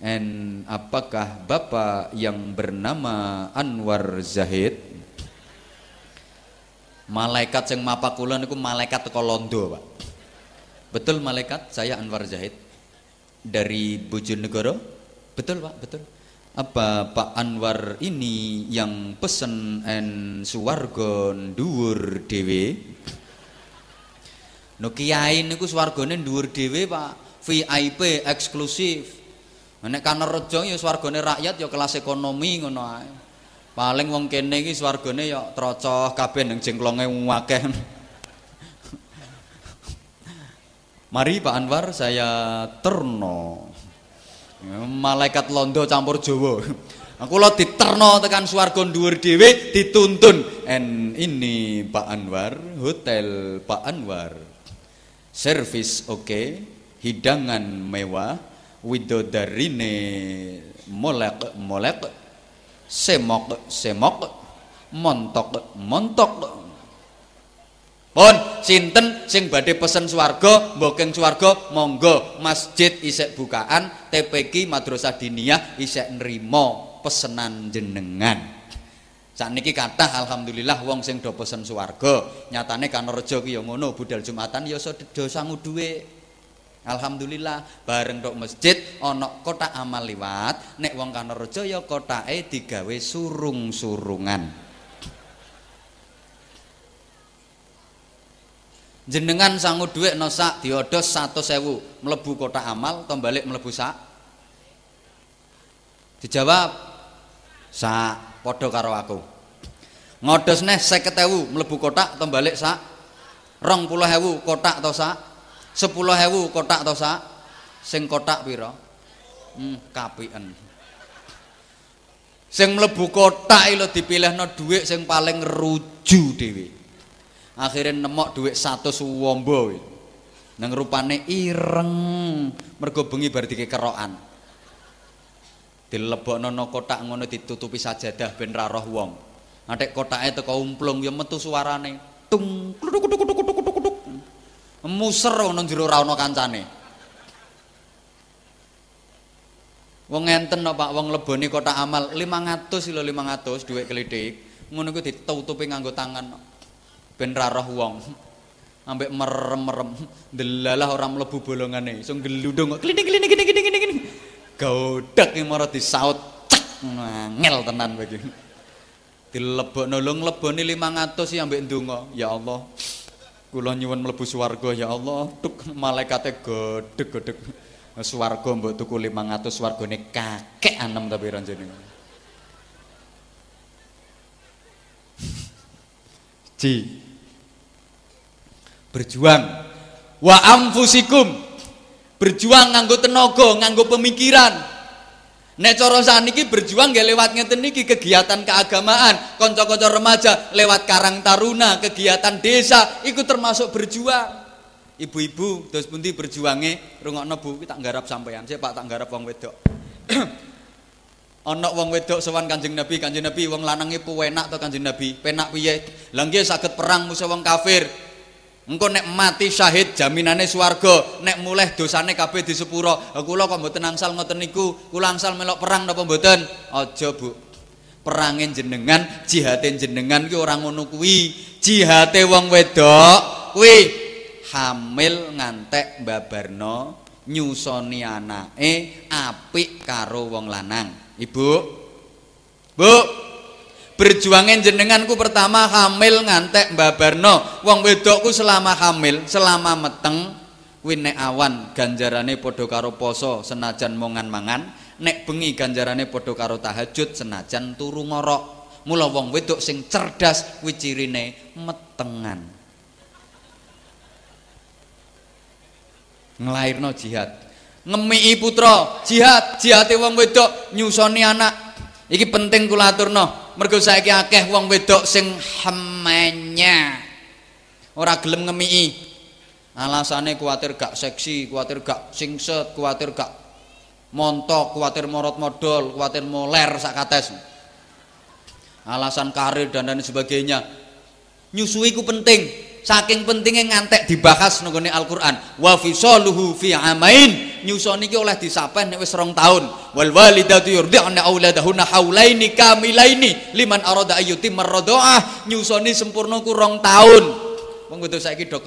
En apakah Bapak yang bernama Anwar Zahid? Malaikat yang mapa kula niku malaikat teko londo, Pak. Betul malaikat, saya Anwar Zahid dari Bojonegoro. Betul Pak, betul. Apa Pak Anwar ini yang pesen en suwargon dhuwur dhewe? No kiai niku swargane dhuwur dhewe Pak, VIP eksklusif. Nek kana rejo ya rakyat ya kelas ekonomi ngono. Paling wong kene iki swargane ya trocoh kabeh ning jengklonge akeh. Mari Pak Anwar saya terno. Malaikat londo campur Jawa. Aku lo diterno tekan swarga dhuwur dhewe dituntun. En ini Pak Anwar, hotel Pak Anwar. Servis oke, okay, hidangan mewah, widodarine molek molek, semok semok, montok montok, Pun sinten sing badhe pesen swarga, mboking swarga, monggo masjid isek bukaan, TPQ Madrasah Diniyah isek nrimo pesenan jenengan. Sakniki kathah alhamdulillah wong sing do pesen swarga. Nyatane Kanorejo ki ya ngono, budal Jumatan ya do sangu dhuwit. Alhamdulillah bareng tok masjid ana kotak amal liwat, nek wong Kanorejo ya kotake digawe surung-surungan. Jenengan sangu duit no sak diodos satu sewu. Melebu kota amal atau balik melebu sak? Dijawab sak podo karo aku. Ngodos neh seket ewu melebu kotak atau balik sak? Rong puluh ewu kotak atau sak? Sepuluh ewu kotak atau sak? Sing kotak piro? Hmm, kapian. Sing mlebu kotak lho dipilihno dhuwit sing paling ruju dhewe. Akhire nemok dhuwit 100 wombo. Nang rupane ireng, mergo bengi bar dikekerokan. Dilebokno no kotak ngono ditutupi sajadah ben ra roh wong. Nanti kotake teko umplung ya metu suarane. Tung kluduk kluduk kluduk kluduk kluduk. Muser ngono jero ra ono kancane. Wong ngenten no Pak, wong leboni kotak amal 500 lho 500 dhuwit klitik. Ngono ku ditutupi nganggo tangan. Ben ra wong. Ambek merem-merem, delalah ora mlebu bolongane. Iso gelundung kok klinik klinik klinik klinik klinik. Gaudek iki mara disaut ngel tenan bagi. Dilebokno lho ngleboni 500 ya ambek ndonga. Ya Allah. Kula nyuwun mlebu swarga ya Allah. Tuk malaikate godheg-godheg. Swarga mbok tuku 500 swargane kakek anem tapi ranjene. Ji. Berjuang wa amfusikum. Berjuang nganggo tenaga, nganggo pemikiran. Nek cara saniki berjuang nggih lewat ngeten niki kegiatan keagamaan, kanca-kanca remaja lewat Karang Taruna, kegiatan desa, iku termasuk berjuang. Ibu-ibu dos pundi berjuange rungokno Bu, tak nggarap sampean. Saya Pak tak nggarap wong wedok. [clears throat] Ana wong wedok sowan Kanjeng Nabi, Kanjeng Nabi wong lanange penak to Kanjeng Nabi. Penak piye? Lah nggih perang musuh wong kafir. Engko nek mati syahid jaminane swarga, nek mulih dosane kabeh disepuro. Kula kok mboten angsal ngoten niku. Kula angsal melok perang napa mboten? Aja, Bu. Perange jenengan, jihate jenengan ki ora ngono kuwi. Jihate wong wedok kuwi hamil ngantek babarno nyusoni anake apik karo wong lanang. Ibu. Bu. Berjuangin jenenganku pertama hamil ngantek babarno. Wong wedokku selama hamil, selama meteng kuwi nek awan ganjarane padha karo poso senajan mongan mangan, nek bengi ganjarane padha karo tahajud senajan turu ngorok. Mula wong wedok sing cerdas kuwi cirine metengan. Nglairno jihad. Ngemiki putra, jihad, jihate wong wedok nyusoni anak. Iki penting kula aturno. Mergo saiki akeh wong wedok sing hemenya. Ora gelem ngemiki. Alasane kuwatir gak seksi, kuwatir gak singset, kuwatir gak montok, kuwatir morot modal, kuwatir moler sakates. Alasan karir dan lain sebagainya. Nyusui ku penting. Saking pentingnya ngantek dibahas nggone Al-Qur'an. Wa fisaluhu fi amain. Nyusoni iki oleh disapen nek wis rong taun. Wal walidatu yurdi'na auladahunna haulaini kamilaini liman arada ayyutimar radhaah. Nyusoni sempurna ku rong taun. Wong kudu saiki do.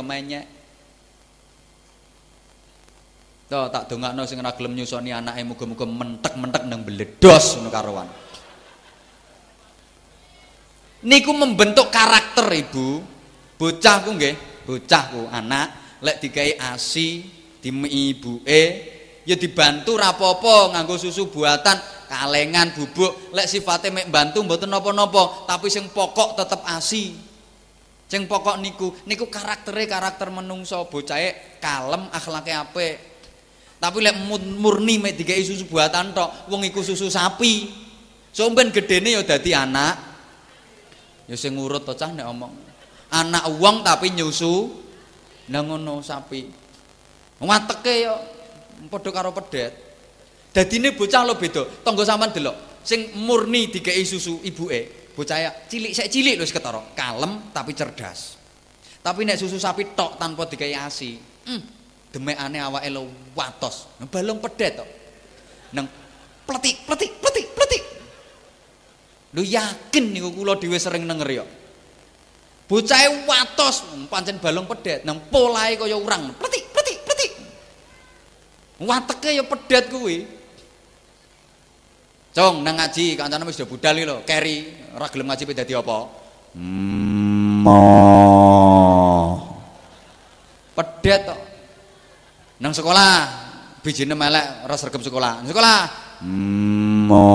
Tuh tak dongakno sing ora gelem nyusoni anake muga-muga mentek-mentek nang beledos karuan. Niku membentuk karakter Ibu. Bocahku nggih, bocahku anak lek dikai ASI dimei ibuke ya dibantu rapopo nganggo susu buatan kalengan bubuk lek sifatnya mek bantu mboten napa-napa tapi sing pokok tetep ASI. Sing pokok niku niku karaktere karakter menungso bocahe kalem akhlake apik. Tapi lek murni mek dikai susu buatan tok wong iku susu sapi. Somben gedene ya dadi anak. Ya sing ngurut to cah nek omong anak uang tapi nyusu nang ngono sapi. Wateke ya padha karo pedet. Dadine bocah lo beda. Tangga sampean delok sing murni dikei susu ibuke. Bocah ya cilik sik cilik lho ketara. Kalem tapi cerdas. Tapi nek susu sapi tok tanpa dikei asi hmm, demekane awake lo watos. Balung pedet tok nang pletik pletik pletik pletik. Lu yakin niku kula dhewe sering denger ya Bocahe watos pancen balong pedet, nang polahe kaya urang. Pletik, pletik, pletik. Wateke ya pedet kuwi. Cong nang ngaji kancane wis do budal iki lho, keri ora gelem ngaji pe dadi apa? Mo. Pedet tok. Nang sekolah bijine melek ora sregep sekolah. Nang sekolah mo.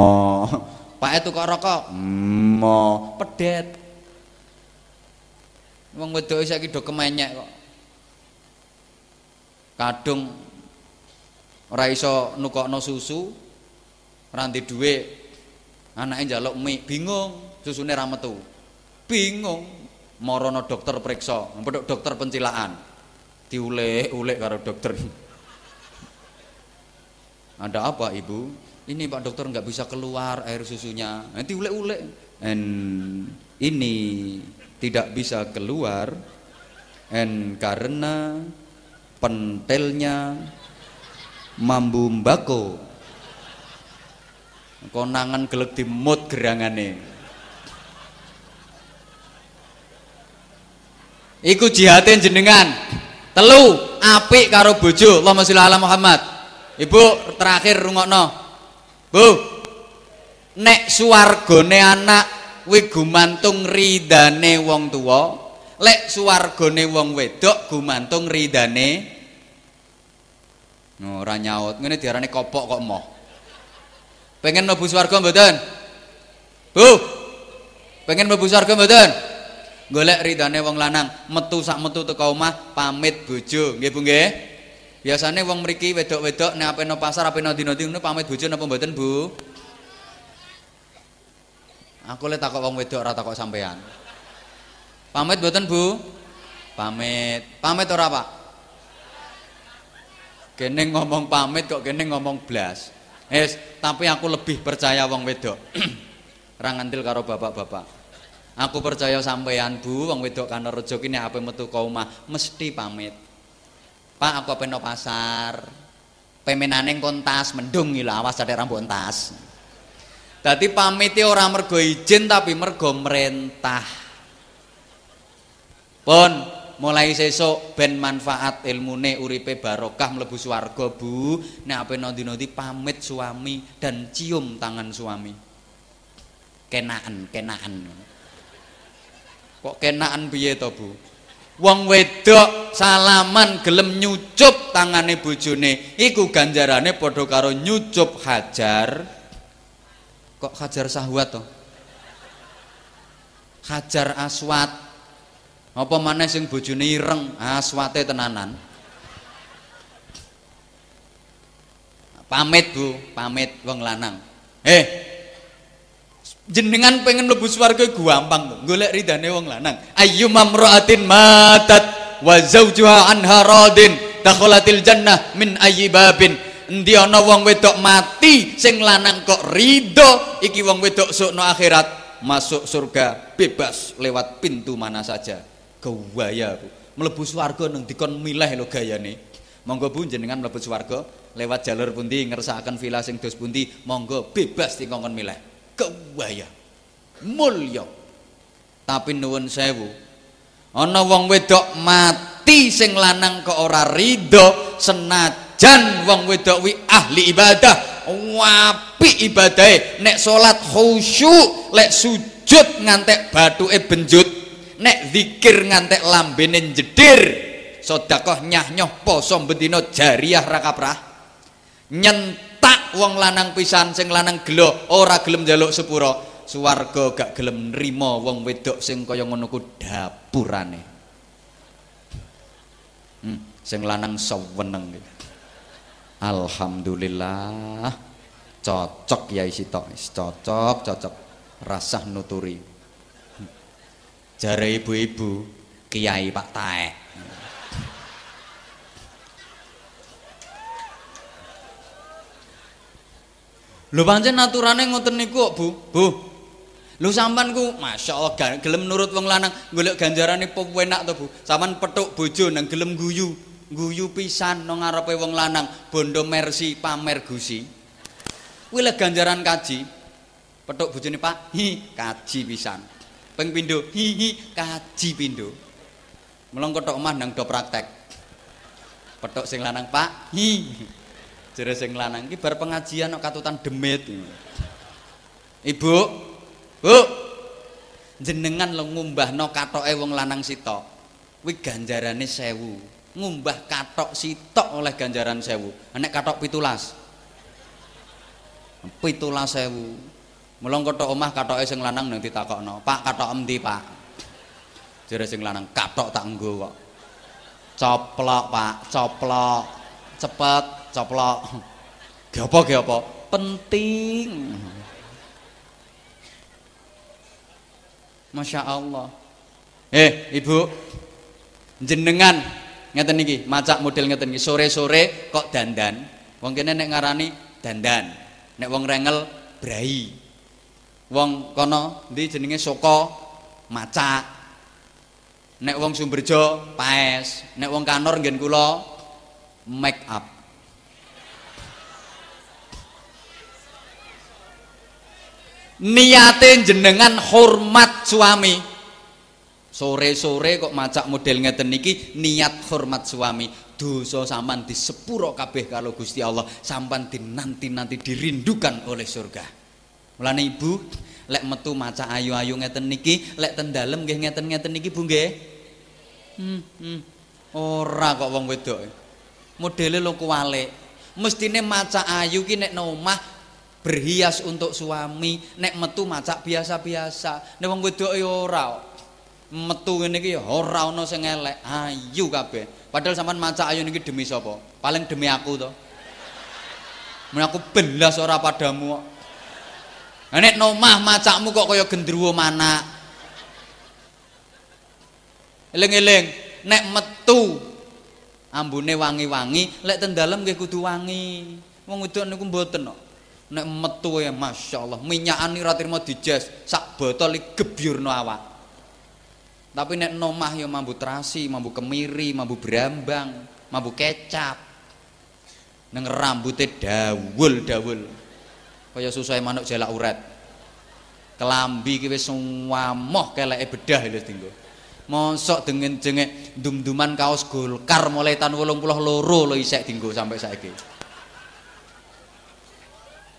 Pak itu kok rokok. Mo, pedet. Wong wedoke saiki do kemenyek kok. Kadung ora iso nukokno susu, ranti duit anaknya njaluk mie bingung susune ra metu. Bingung morono dokter periksa pedok dokter pencilaan diulek-ulek karo dokter. [laughs] Ada apa ibu? Ini pak dokter nggak bisa keluar air susunya. Nanti ulek-ulek ini tidak bisa keluar and karena pentelnya mambu mbako. Konangan gelek dimut gerangane. Iku jihatin jenengan. Telu apik karo bojo Allahumma sholli ala Muhammad. Ibu terakhir rungokno. Bu nek suwargane anak kuwi gumantung ridane wong tua lek suwargane wong wedok gumantung ridane ora nyaut. Ngene diarani kopok kok moh. Pengen mlebu swarga mboten? Bu. Pengen mlebu swarga mboten? Golek ridane wong lanang, metu sak metu teko omah pamit bojo. Nggih Bu nggih? Biasane wong mriki wedok-wedok nek no pasar dino dino pamit bojo napa mboten Bu? Aku le takok wong wedok ora takok sampean. Pamit mboten Bu? Pamit. Pamit ora Pak? Kene ngomong pamit kok kene ngomong blas. Es, tapi aku lebih percaya wong wedok. [clears throat] Ra ngantil karo bapak-bapak. Aku percaya sampean Bu, wong wedok kana rejo kene ape metu ka omah mesti pamit. Pak, aku no pasar. Pemenane kontas mendung iki awas ada rambut entas. Dadi pamite ora mergo izin tapi mergo merentah. Pun mulai sesuk ben manfaat ilmune uripe barokah mlebu swarga Bu. Nek ape nondi-nondi pamit suami dan cium tangan suami. Kenaan kenaan. Kok kenaan piye to Bu? Wong wedok salaman gelem nyucup tangane bojone iku ganjarane padha karo nyucup hajar kok hajar sahwat to hajar aswat. Apa maneh sing bojone ireng? Aswate tenanan. Pamit Bu. Pamit wong lanang. Eh jenengan pengen mlebu swarga gampang golek ridane wong lanang. Ayyum mamraatin matat wa zaujuha anha radin jannah min ayyi babin endi ana wong wedok mati sing lanang kok ridho iki wong wedok sukno akhirat masuk surga bebas lewat pintu mana saja gaya Bu. Mlebu swarga nang dikon milih lho gayane. Monggo Bu jenengan mlebu swarga lewat jalur pundi ngersakaken villa sing dos pundi, monggo bebas dikongkon milih. Gaya. Mulya. Tapi nuwun sewu. Ana wong wedok mati sing lanang kok ora ridho senajan wong wedok wi ahli ibadah. Wapi ibadahe. Nek salat khusyuk lek sujud ngantek bathuke benjut. Nek zikir ngantek lambene jedir sedekah nyah nyoh poso bendina jariah ra kaprah. Nyentak wong lanang pisan sing lanang gelo ora gelem njaluk sepuro. Swarga gak gelem nrimo wong wedok sing kaya ngono ku dapurane. Hmm, sing lanang seweneng Alhamdulillah cocok ya isi tok cocok cocok rasah nuturi jare ibu-ibu kiai Pak Taek Lho pancen aturane ngoten niku Bu. Bu. Lho sampean ku masyaallah gelem nurut wong lanang golek ganjarane penak to, Bu. Sampean petuk bojo nang gelem guyu. Guyu pisan nang ngarepe wong lanang, bondo mersi pamer gusi. Kuwi le ganjaran kaji. Petuk bojone Pak, hi kaji pisan. Ping pindho hihi kaji pindho. Melong kotok omah nang do praktek. Petuk sing lanang, Pak. Hi. Jere sing lanang iki bar pengajian kok katutan demit. Ibu. Bu. Jenengan lo ngumbahno katoke wong lanang sitok. Kuwi ganjarane 1000. Ngumbah katok sitok oleh ganjaran 1000. Nek katok 17. 17000. Mulung kotok omah katoke sing lanang nang ditakokno, "Pak, katok endi, Pak?" Jare sing lanang, "Katok tak nggo kok." Coplok, Pak, coplok. Cepet, coplok. Ge apa? Penting. Masya Allah. Eh, Ibu, jenengan ngeten iki, macak model ngeten iki. Sore-sore kok dandan. Wong kene nek ngarani dandan. Nek wong rengel brai. Wong kono ndi jenenge soko macak. Nek wong Sumberjo paes, nek wong Kanor nggen kula make up. niate jenengan hormat suami sore-sore kok macak model ngeten niki niat hormat suami. Dosa sampan disepuro kabeh kalau Gusti Allah sampan dinanti-nanti dirindukan oleh surga. Mulane ibu lek metu maca ayu-ayu ngeten niki lek ten dalem nggih ngeten-ngeten niki Bu nggih? Hmm, hmm. ora kok wong wedok. Modele lo kuwale mestine maca ayu ki nek omah berhias untuk suami nek metu macak biasa-biasa. Nek wong wedok ya ora metu ngene iki ora ana sing elek. Ayu kabeh. Padahal sampean macak ayu niki demi sapa? Paling demi aku to. Men aku belas ora padamu nek nomah macakmu kok kaya gendruwo mana Eling-eling nek metu ambune wangi-wangi lek ten dalem nggih kudu wangi. Wong wedok niku mboten kok. Nek metu ya Masya Allah minyakan ini ratirma dijes sak botol ini gebyurno awak tapi nek nomah ya mambu terasi mambu kemiri mambu berambang mambu kecap. Neng rambutnya dawul dawul. Kaya susah manuk jalak urat kelambi ki wis wamoh keleke bedah lho tinggo mosok dengan jengek dum-duman kaos Golkar mulai tahun 82 lho isek dinggo sampai saiki.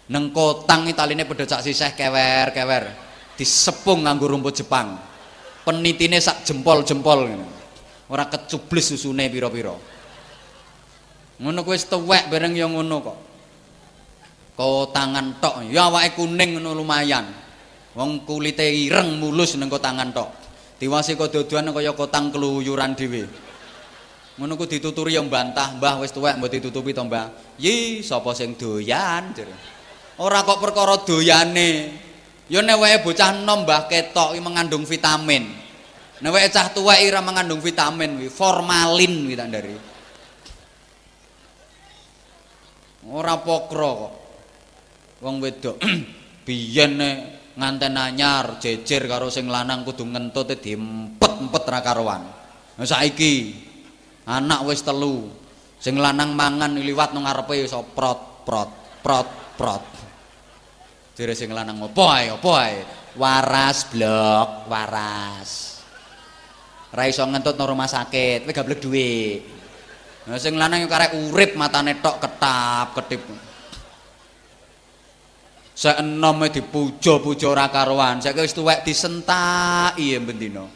Neng kotang italine padha cak siseh kewer-kewer. Disepung nganggo rumput Jepang penitine sak jempol-jempol ora kecublis susune pira-pira. Ngono kuwi tuwek bareng ya ngono kok. Kotangan tok. Ya awake kuning ngono lumayan. Wong kulite ireng mulus neng kotangan tok. Diwasi kok dodoan kaya kotang keluyuran dhewe. Ngono ku dituturi yang bantah mbah wis tuwek mbok ditutupi to mbah? Yi sapa sing doyan? jare. Ora kok perkara doyane. Ya nek wae bocah enom Mbah ketok iki mengandung vitamin. Nek wae cah tuwek ora mengandung vitamin kuwi, formalin kuwi tak ndari. Ora pokro kok. Wong wedok [clears throat] biyen nganten anyar jejer karo sing lanang kudu ngentut diempet-empet ra karuan. Nah saiki anak wis telu. Sing lanang mangan liwat nang ngarepe iso prot prot prot prot. Jare sing lanang opo ae, opo ae? Waras blok, waras. Ra iso ngentut nang rumah sakit, kowe gablek dhuwit. Nah sing lanang yo karek urip matane tok ketap, ketip. Seenom dipuja-puja ora karuan, saiki wis tuwek disentaki ya bendina.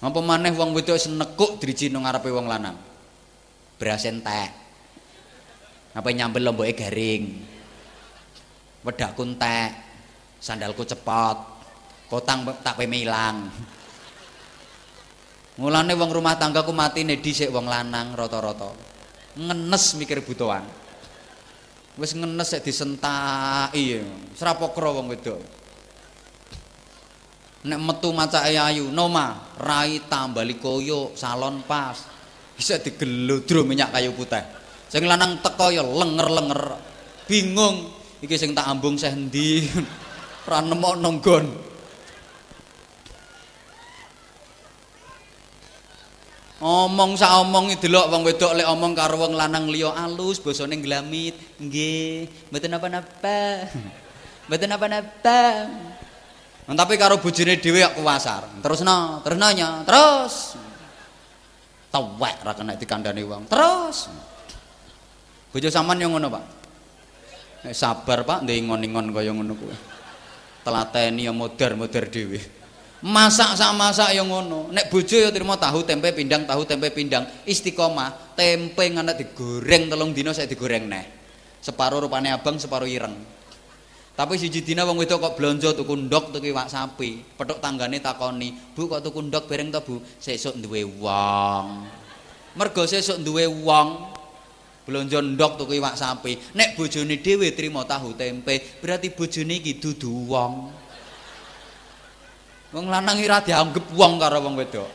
Apa maneh wong wedok wis nekuk driji nang ngarepe wong lanang. Beras entek. Apa nyambel lomboke garing. wedakku entek sandalku cepot kotang tak peme ilang mulane wong rumah tanggaku mati nih dhisik wong lanang rata-rata. Ngenes mikir butuhan. Wis ngenes sik disentaki. Srapokro wong wedok. Nek metu maca ayu noma rai tambali koyo salon pas. Bisa digelodro minyak kayu putih. Sing lanang teko ya lenger-lenger. Bingung iki sing tak ambung seh endi? [laughs] Ora nemok nonggon omong sak omong delok wong wedok lek omong karo wong lanang liya alus basane glamit nggih. Mboten apa-apa. [laughs] Mboten apa-apa. Tapi karo bojone dhewe kok kuwasar. Terusno terusno nya terus. Tawek ra kena dikandani wong. Terus. Bojo sampean yo ngono Pak? Nek sabar Pak, ndek ingon-ingon kaya ngono kuwi. Telateni ya modar-modar dhewe. Masak sak masak ya ngono. Nek bojo ya trimo tahu tempe pindang, tahu tempe pindang. Istiqomah, tempe ngono digoreng telung dina saya digoreng neh. Separuh rupane abang, separuh ireng. Tapi siji dina wong wedok kok blonjo tuku ndok tuku iwak sapi. Petuk tanggane takoni, "Bu kok tuku ndok bareng to, Bu?" Sesuk duwe wong. Mergo sesuk duwe wong, Blonjo ndok tuku iwak sapi. Nek bojone dhewe trimo tahu tempe, berarti bojone iki dudu wong. Wong lanang ora dianggep wong karo wong wedok.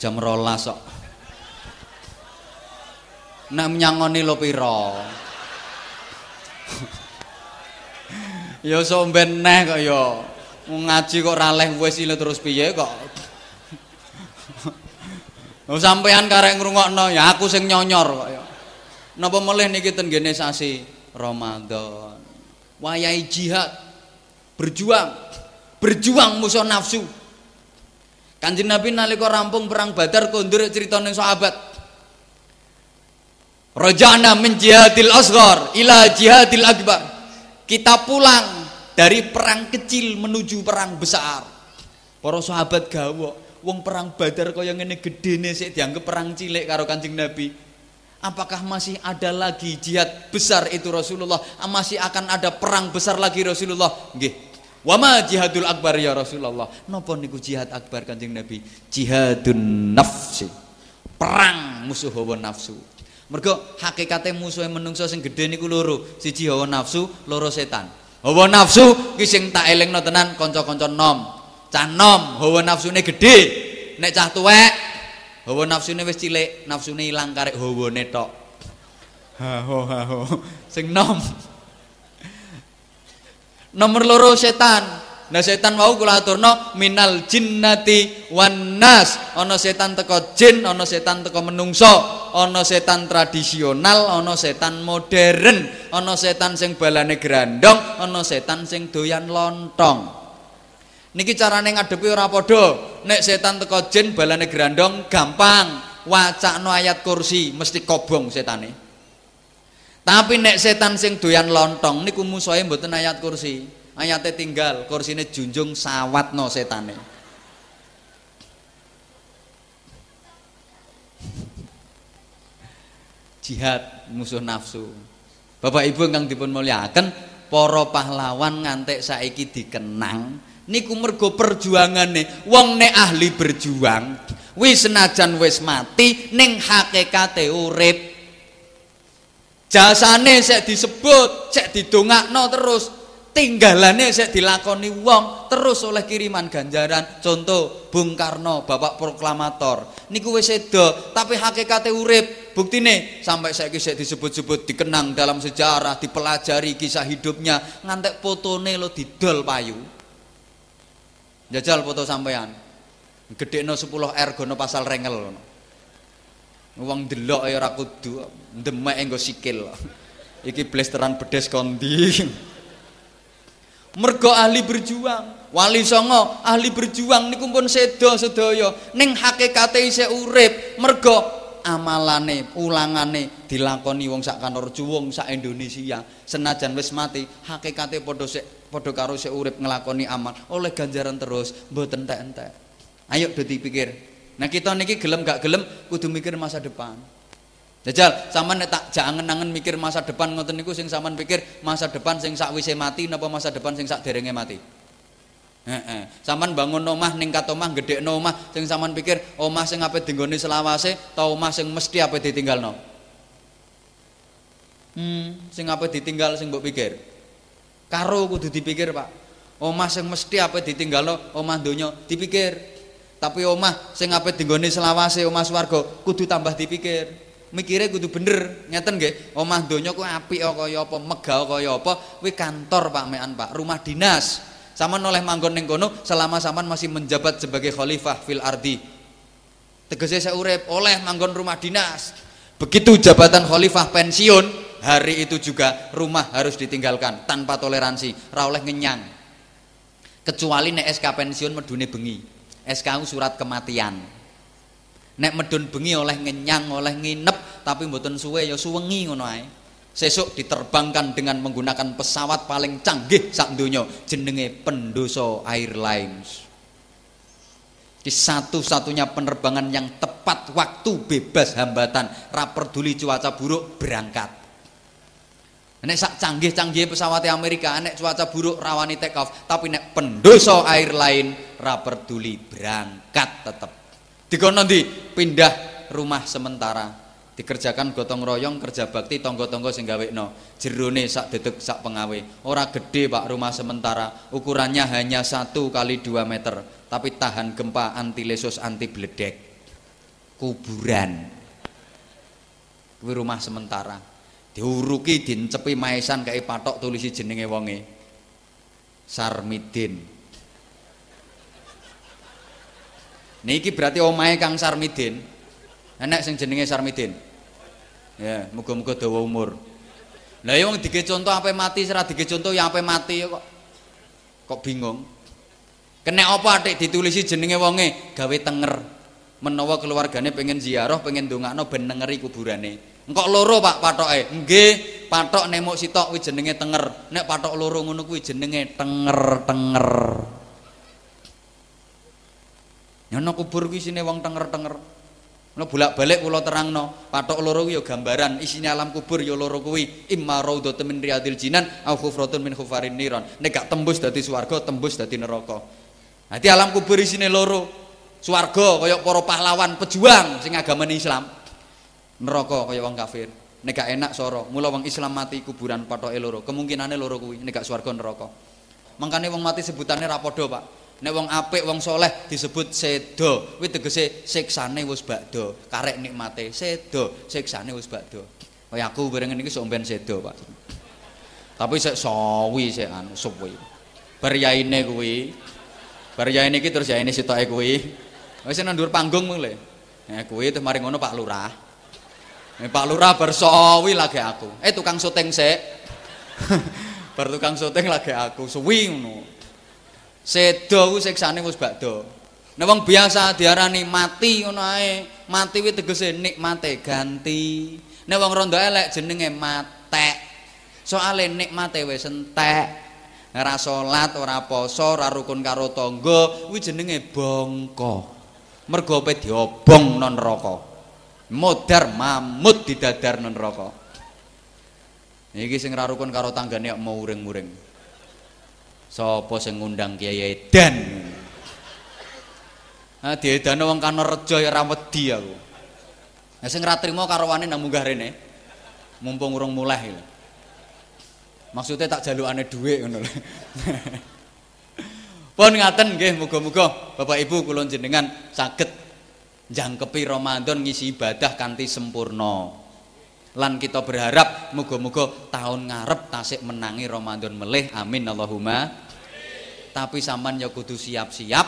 Jam rolas kok. Nek nyangoni lo pira? ya somben neh kok ya. ngaji kok raleh wis ile terus piye kok Oh sampean karek ngrungokno ya aku sing nyonyor kok ya. Napa melih niki ten gene sasi Ramadan. Wayahe jihad. Berjuang. Berjuang musuh nafsu. Kanjeng Nabi nalika rampung perang Badar kondur critane sahabat. Rajana min jihadil asghar ila jihadil akbar. Kita pulang dari perang kecil menuju perang besar. Para sahabat gawok, wong perang Badar kaya ngene gedene sik dianggap perang cilik karo Kanjeng Nabi. Apakah masih ada lagi jihad besar itu Rasulullah? Masih akan ada perang besar lagi Rasulullah? Nggih. Wa ma jihadul akbar ya Rasulullah? Napa niku jihad akbar Kanjeng Nabi? Jihadun nafsi. Perang musuh hawa nafsu. Mergo hakikate musuhe menungso sing gedhe niku loro, siji hawa nafsu, loro setan. Hawa nafsu ki sing tak elingno tenan kanca-kanca nom. Cah nom hawa nafsune gedhe. Nek cah tuwek hawa nafsune wis cilik, nafsune ilang karek hawane tok. Ha ho ha ho. Sing nom. Nomor loro setan. Nah setan mau kula aturno minal jinnati wan nas. Ana setan teko jin, ana setan teko menungso, ana setan tradisional, ana setan modern, ana setan sing balane grandong, ana setan sing doyan lontong. Niki carane ngadepi ora padha. Nek setan teko jin balane grandong gampang. Wacakno ayat kursi mesti kobong setane. Tapi nek setan sing doyan lontong niku musuhe mboten ayat kursi ayatnya tinggal kursine junjung sawat no setane jihad musuh nafsu Bapak Ibu kang dipun mulyakaken para pahlawan ngantek saiki dikenang niku mergo perjuangane. Wong nek ahli berjuang wis senajan wis mati ning hakikate urip. Jasane sik disebut sik didongakno terus. Tinggalane sik dilakoni wong terus oleh kiriman ganjaran. Contoh Bung Karno Bapak proklamator. Niku wis sedo tapi hakikate urip. Buktine sampai saiki sik disebut-sebut dikenang dalam sejarah dipelajari kisah hidupnya. Ngantek fotone lo didol payu jajal foto sampean gedekno 10 R gono pasal rengel wong delok ya ora kudu demek enggo sikil. [laughs] Iki blesteran bedes kondi [laughs] mergo ahli berjuang. Wali songo ahli berjuang niku pun sedo sedaya. Ning hakikate isih urip mergo amalane ulangane dilakoni wong sak Kanorju wong sak Indonesia. Senajan wis mati hakikate padha sik padha karo sik urip nglakoni amal oleh ganjaran terus mboten entek-entek ayo do dipikir nah kita niki gelem gak gelem kudu mikir masa depan Jajal, sampean tak jangan angen mikir masa depan ngoten niku sing sampean pikir masa depan sing sakwise mati napa masa depan sing sak derenge mati. Heeh. Sampean bangun omah ning kat omah gedhekno omah sing sampean pikir omah sing ape dinggone selawase ta omah sing mesti ape ditinggalno. Hmm, sing ape ditinggal sing mbok pikir. Karo kudu dipikir, Pak. Omah sing mesti ape ditinggalno omah donya dipikir. Tapi omah sing ape dinggone selawase omah swarga kudu tambah dipikir. mikire kudu bener ngeten nggih omah donya ku apik kaya apa megah kaya apa kuwi kantor Pak Mean Pak rumah dinas sama oleh manggon ning kono selama sampean masih menjabat sebagai khalifah fil ardi tegese saya urip oleh manggon rumah dinas begitu jabatan khalifah pensiun hari itu juga rumah harus ditinggalkan tanpa toleransi ra oleh ngenyang kecuali nek SK pensiun medune bengi SK surat kematian Nek medun bengi oleh ngenyang, oleh nginep, tapi mboten suwe ya suwengi ngono ae. Sesuk diterbangkan dengan menggunakan pesawat paling canggih sak donya jenenge Pendoso Airlines. Di satu-satunya penerbangan yang tepat waktu bebas hambatan, ra peduli cuaca buruk berangkat. Nek sak canggih-canggih pesawat Amerika, nek cuaca buruk rawani take off, tapi nek pendoso airline ra peduli berangkat tetep. Dikono ndi pindah rumah sementara. Dikerjakan gotong royong kerja bakti tonggo-tonggo sing gawekno. Jerone sak dedek sak pengawe. Ora gede Pak rumah sementara, ukurannya hanya satu kali 2 meter, tapi tahan gempa anti lesus anti bledek. Kuburan. Rumah sementara diuruki dincepi maesan kayak patok tulisi jenenge wonge. Sarmidin. Niki berarti omahe Kang Sarmidin. Enek sing jenenge Sarmidin. Ya muga-muga dawa umur. Lah wong dige contoh apa mati serah dige contoh ya apa mati kok. Kok bingung? Kena apa atik ditulisi jenenge wonge? Gawe tenger. Menawa keluargane pengen ziarah pengen ndongakno ben nengeri kuburane Engkok loro Pak patoke. Nggih, patok nemok sitok kuwi jenenge tenger. Nek patok loro ngono kuwi jenenge tenger-tenger. Nyono kubur kuwi isine wong tenger-tenger. Nek bolak-balik kula terangno, patok loro kuwi ya gambaran, isine alam kubur ya loro kuwi. Imma raudhatun min riyadil jinan au khufratun min khufarin niron. Nek gak tembus dadi swarga, tembus dadi neraka. Dadi alam kubur isine loro. Swarga kaya para pahlawan pejuang sing agamane Islam. Neraka kaya wong kafir. Nek gak enak soro mula wong Islam mati kuburan patoke loro. Kemungkinane loro kuwi nek gak swarga neraka. Mangkane wong mati sebutane ra padha Pak. Nek wong apik wong soleh disebut sedo. Kuwi tegese siksane wis bakdo. Karek nikmate sedo siksane wis bakdo. Kaya aku bareng iki sok ben sedo Pak. Tapi sik sawi sik anu suwi. Bar yaine kuwi. Bar yaine iki terus yaine sitoke kuwi. Wis nang dhuwur panggung mulai Ya kuwi terus mari ngono Pak Lurah Eh, Pak Lurah bersawi lagi aku. Eh tukang syuting sik. [laughs] Bar tukang syuting lagi aku suwi ngono. Sedo ku siksane wis bakdo. Nek wong biasa diarani mati ngono ae. Mati kuwi tegese nikmate ganti. Nek wong rondo elek jenenge matek. Soale nikmate wis entek. Ora salat, ora poso, ora rukun karo tangga, kuwi jenenge bongko. Mergo pe diobong non neraka. Modar mamut didadar non rokok iki sing rarukun karo tanggane mau uring-uring sapa sing ngundang Kiai Edan Ah diedano wong kana reja ya ra wedi aku. Nah sing ra trimo karowane nang munggah rene. Mumpung urung mulai lho. Maksudnya tak jalukane dhuwit ngono lho. [laughs] Pun ngaten nggih muga-muga Bapak Ibu kula jenengan saged jangkepi Ramadan ngisi ibadah kanthi sempurna. Lan kita berharap muga-muga tahun ngarep tasik menangi Ramadan melih. Amin Allahumma. Tapi sampean ya kudu siap-siap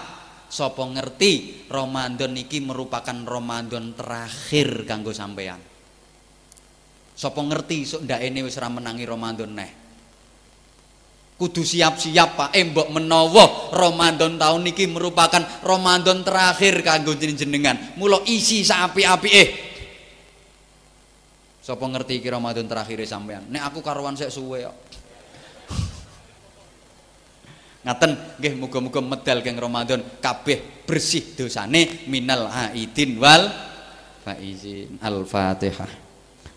sapa ngerti Ramadan iki merupakan Ramadan terakhir kanggo sampean. Sapa ngerti sok ini wis menangi Ramadan neh kudu siap-siap Pak. Embok menawa Ramadan tahun niki merupakan Ramadan terakhir kanggo jenengan. Mula isi sapi-api eh. Sapa ngerti iki Ramadan terakhir sampean? Nek aku karuan sik suwe kok. Ngaten nggih muga-muga medal geng Ramadan. Kabeh bersih dosane minal aidin wal faizin. Al-fatihah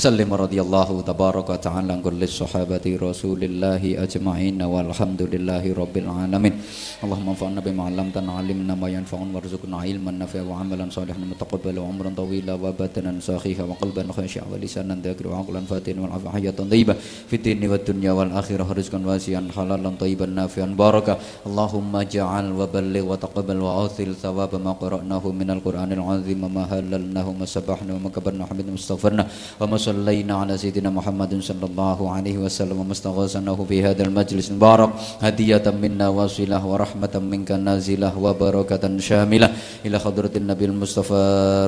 سلم رضي الله تبارك وتعالى عن كل الصحابة رسول الله أجمعين والحمد لله رب العالمين اللهم انفعنا بما علمتنا علمنا ما ينفعنا وارزقنا علما نافعا وعملا صالحا متقبلا وعمرا طويلا وبدنا صحيحا وقلبا خاشعا ولسانا ذاكرا وعقلا فاتنا والعافية حياة طيبة في الدين والدنيا والآخرة رزقا واسعا حلالا طيبا نافعا باركا اللهم اجعل وبلغ وتقبل وأوثل ثواب ما قرأناه من القرآن العظيم وما هللناه وما سبحنا وما كبرنا وحمدنا واستغفرنا وما صلينا على سيدنا محمد صلى الله عليه وسلم ومستغاثناه في هذا المجلس المبارك. هدية منا واصلة ورحمة منك نازلة وبركة شاملة. إلى حضرة النبي المصطفى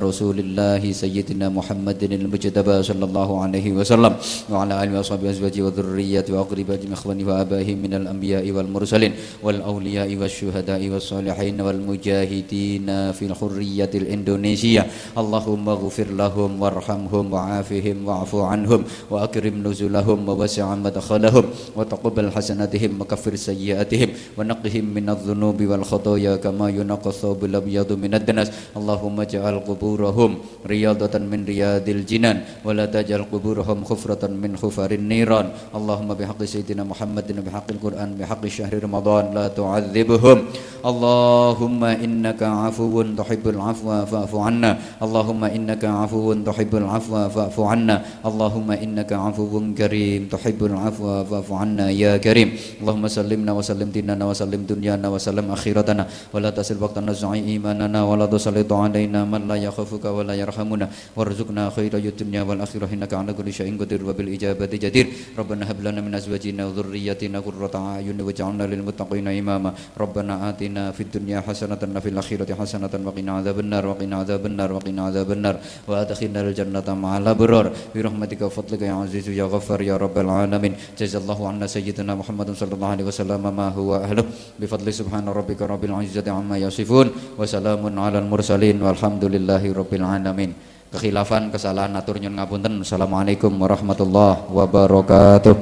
رسول الله سيدنا محمد المجتبى صلى الله عليه وسلم وعلى آله وصحبه وأزواجه وذريته وأقربائه من إخوانه وآبائه من الأنبياء والمرسلين والأولياء والشهداء والصالحين والمجاهدين في الحرية الإندونيسية. اللهم اغفر لهم وارحمهم وعافهم واعف عنهم وأكرم نزلهم ووسع مدخلهم وتقبل حسناتهم وكفر سيئاتهم ونقهم من الذنوب والخطايا كما ينقى الثوب الأبيض من الدنس. اللهم اجعل قبورهم رياضة من رياض الجنان ولا تجعل قبورهم خفرة من خفر النيران. اللهم بحق سيدنا محمد بحق القرآن بحق شهر رمضان لا تعذبهم. اللهم إنك عفو تحب العفو فاعف عنا. اللهم إنك عفو تحب العفو فاعف عنا. اللهم إنك عفو كريم. تحب العفو فاعف عنا يا كريم. اللهم سلمنا وسلم ديننا وسلم دنيانا وسلم آخرتنا. ولا تسل وقتنا زعي إيماننا. ولا تسلط علينا من لا يخافك ولا يرحمنا. وارزقنا خير الدنيا والآخرة. إنك على كل شيء قدير وبالإجابة جدير. ربنا هب لنا من أزواجنا وذريتنا قرة أعين واجعلنا للمتقين إماما. ربنا آتنا في الدنيا حسنة وفي الآخرة حسنة وقنا عذاب النار. وقنا عذاب النار وقنا عذاب النار. وأدخلنا الجنة مع الأبرار. برحمتك وفضلك يا عزيز يا غفار يا رب العالمين جزا الله عنا سيدنا محمد صلى الله عليه وسلم ما هو أهله بفضل سبحان ربك رب العزة عما يصفون وسلام على المرسلين والحمد لله رب العالمين kekhilafan kesalahan atur nyun ngapunten assalamualaikum warahmatullahi wabarakatuh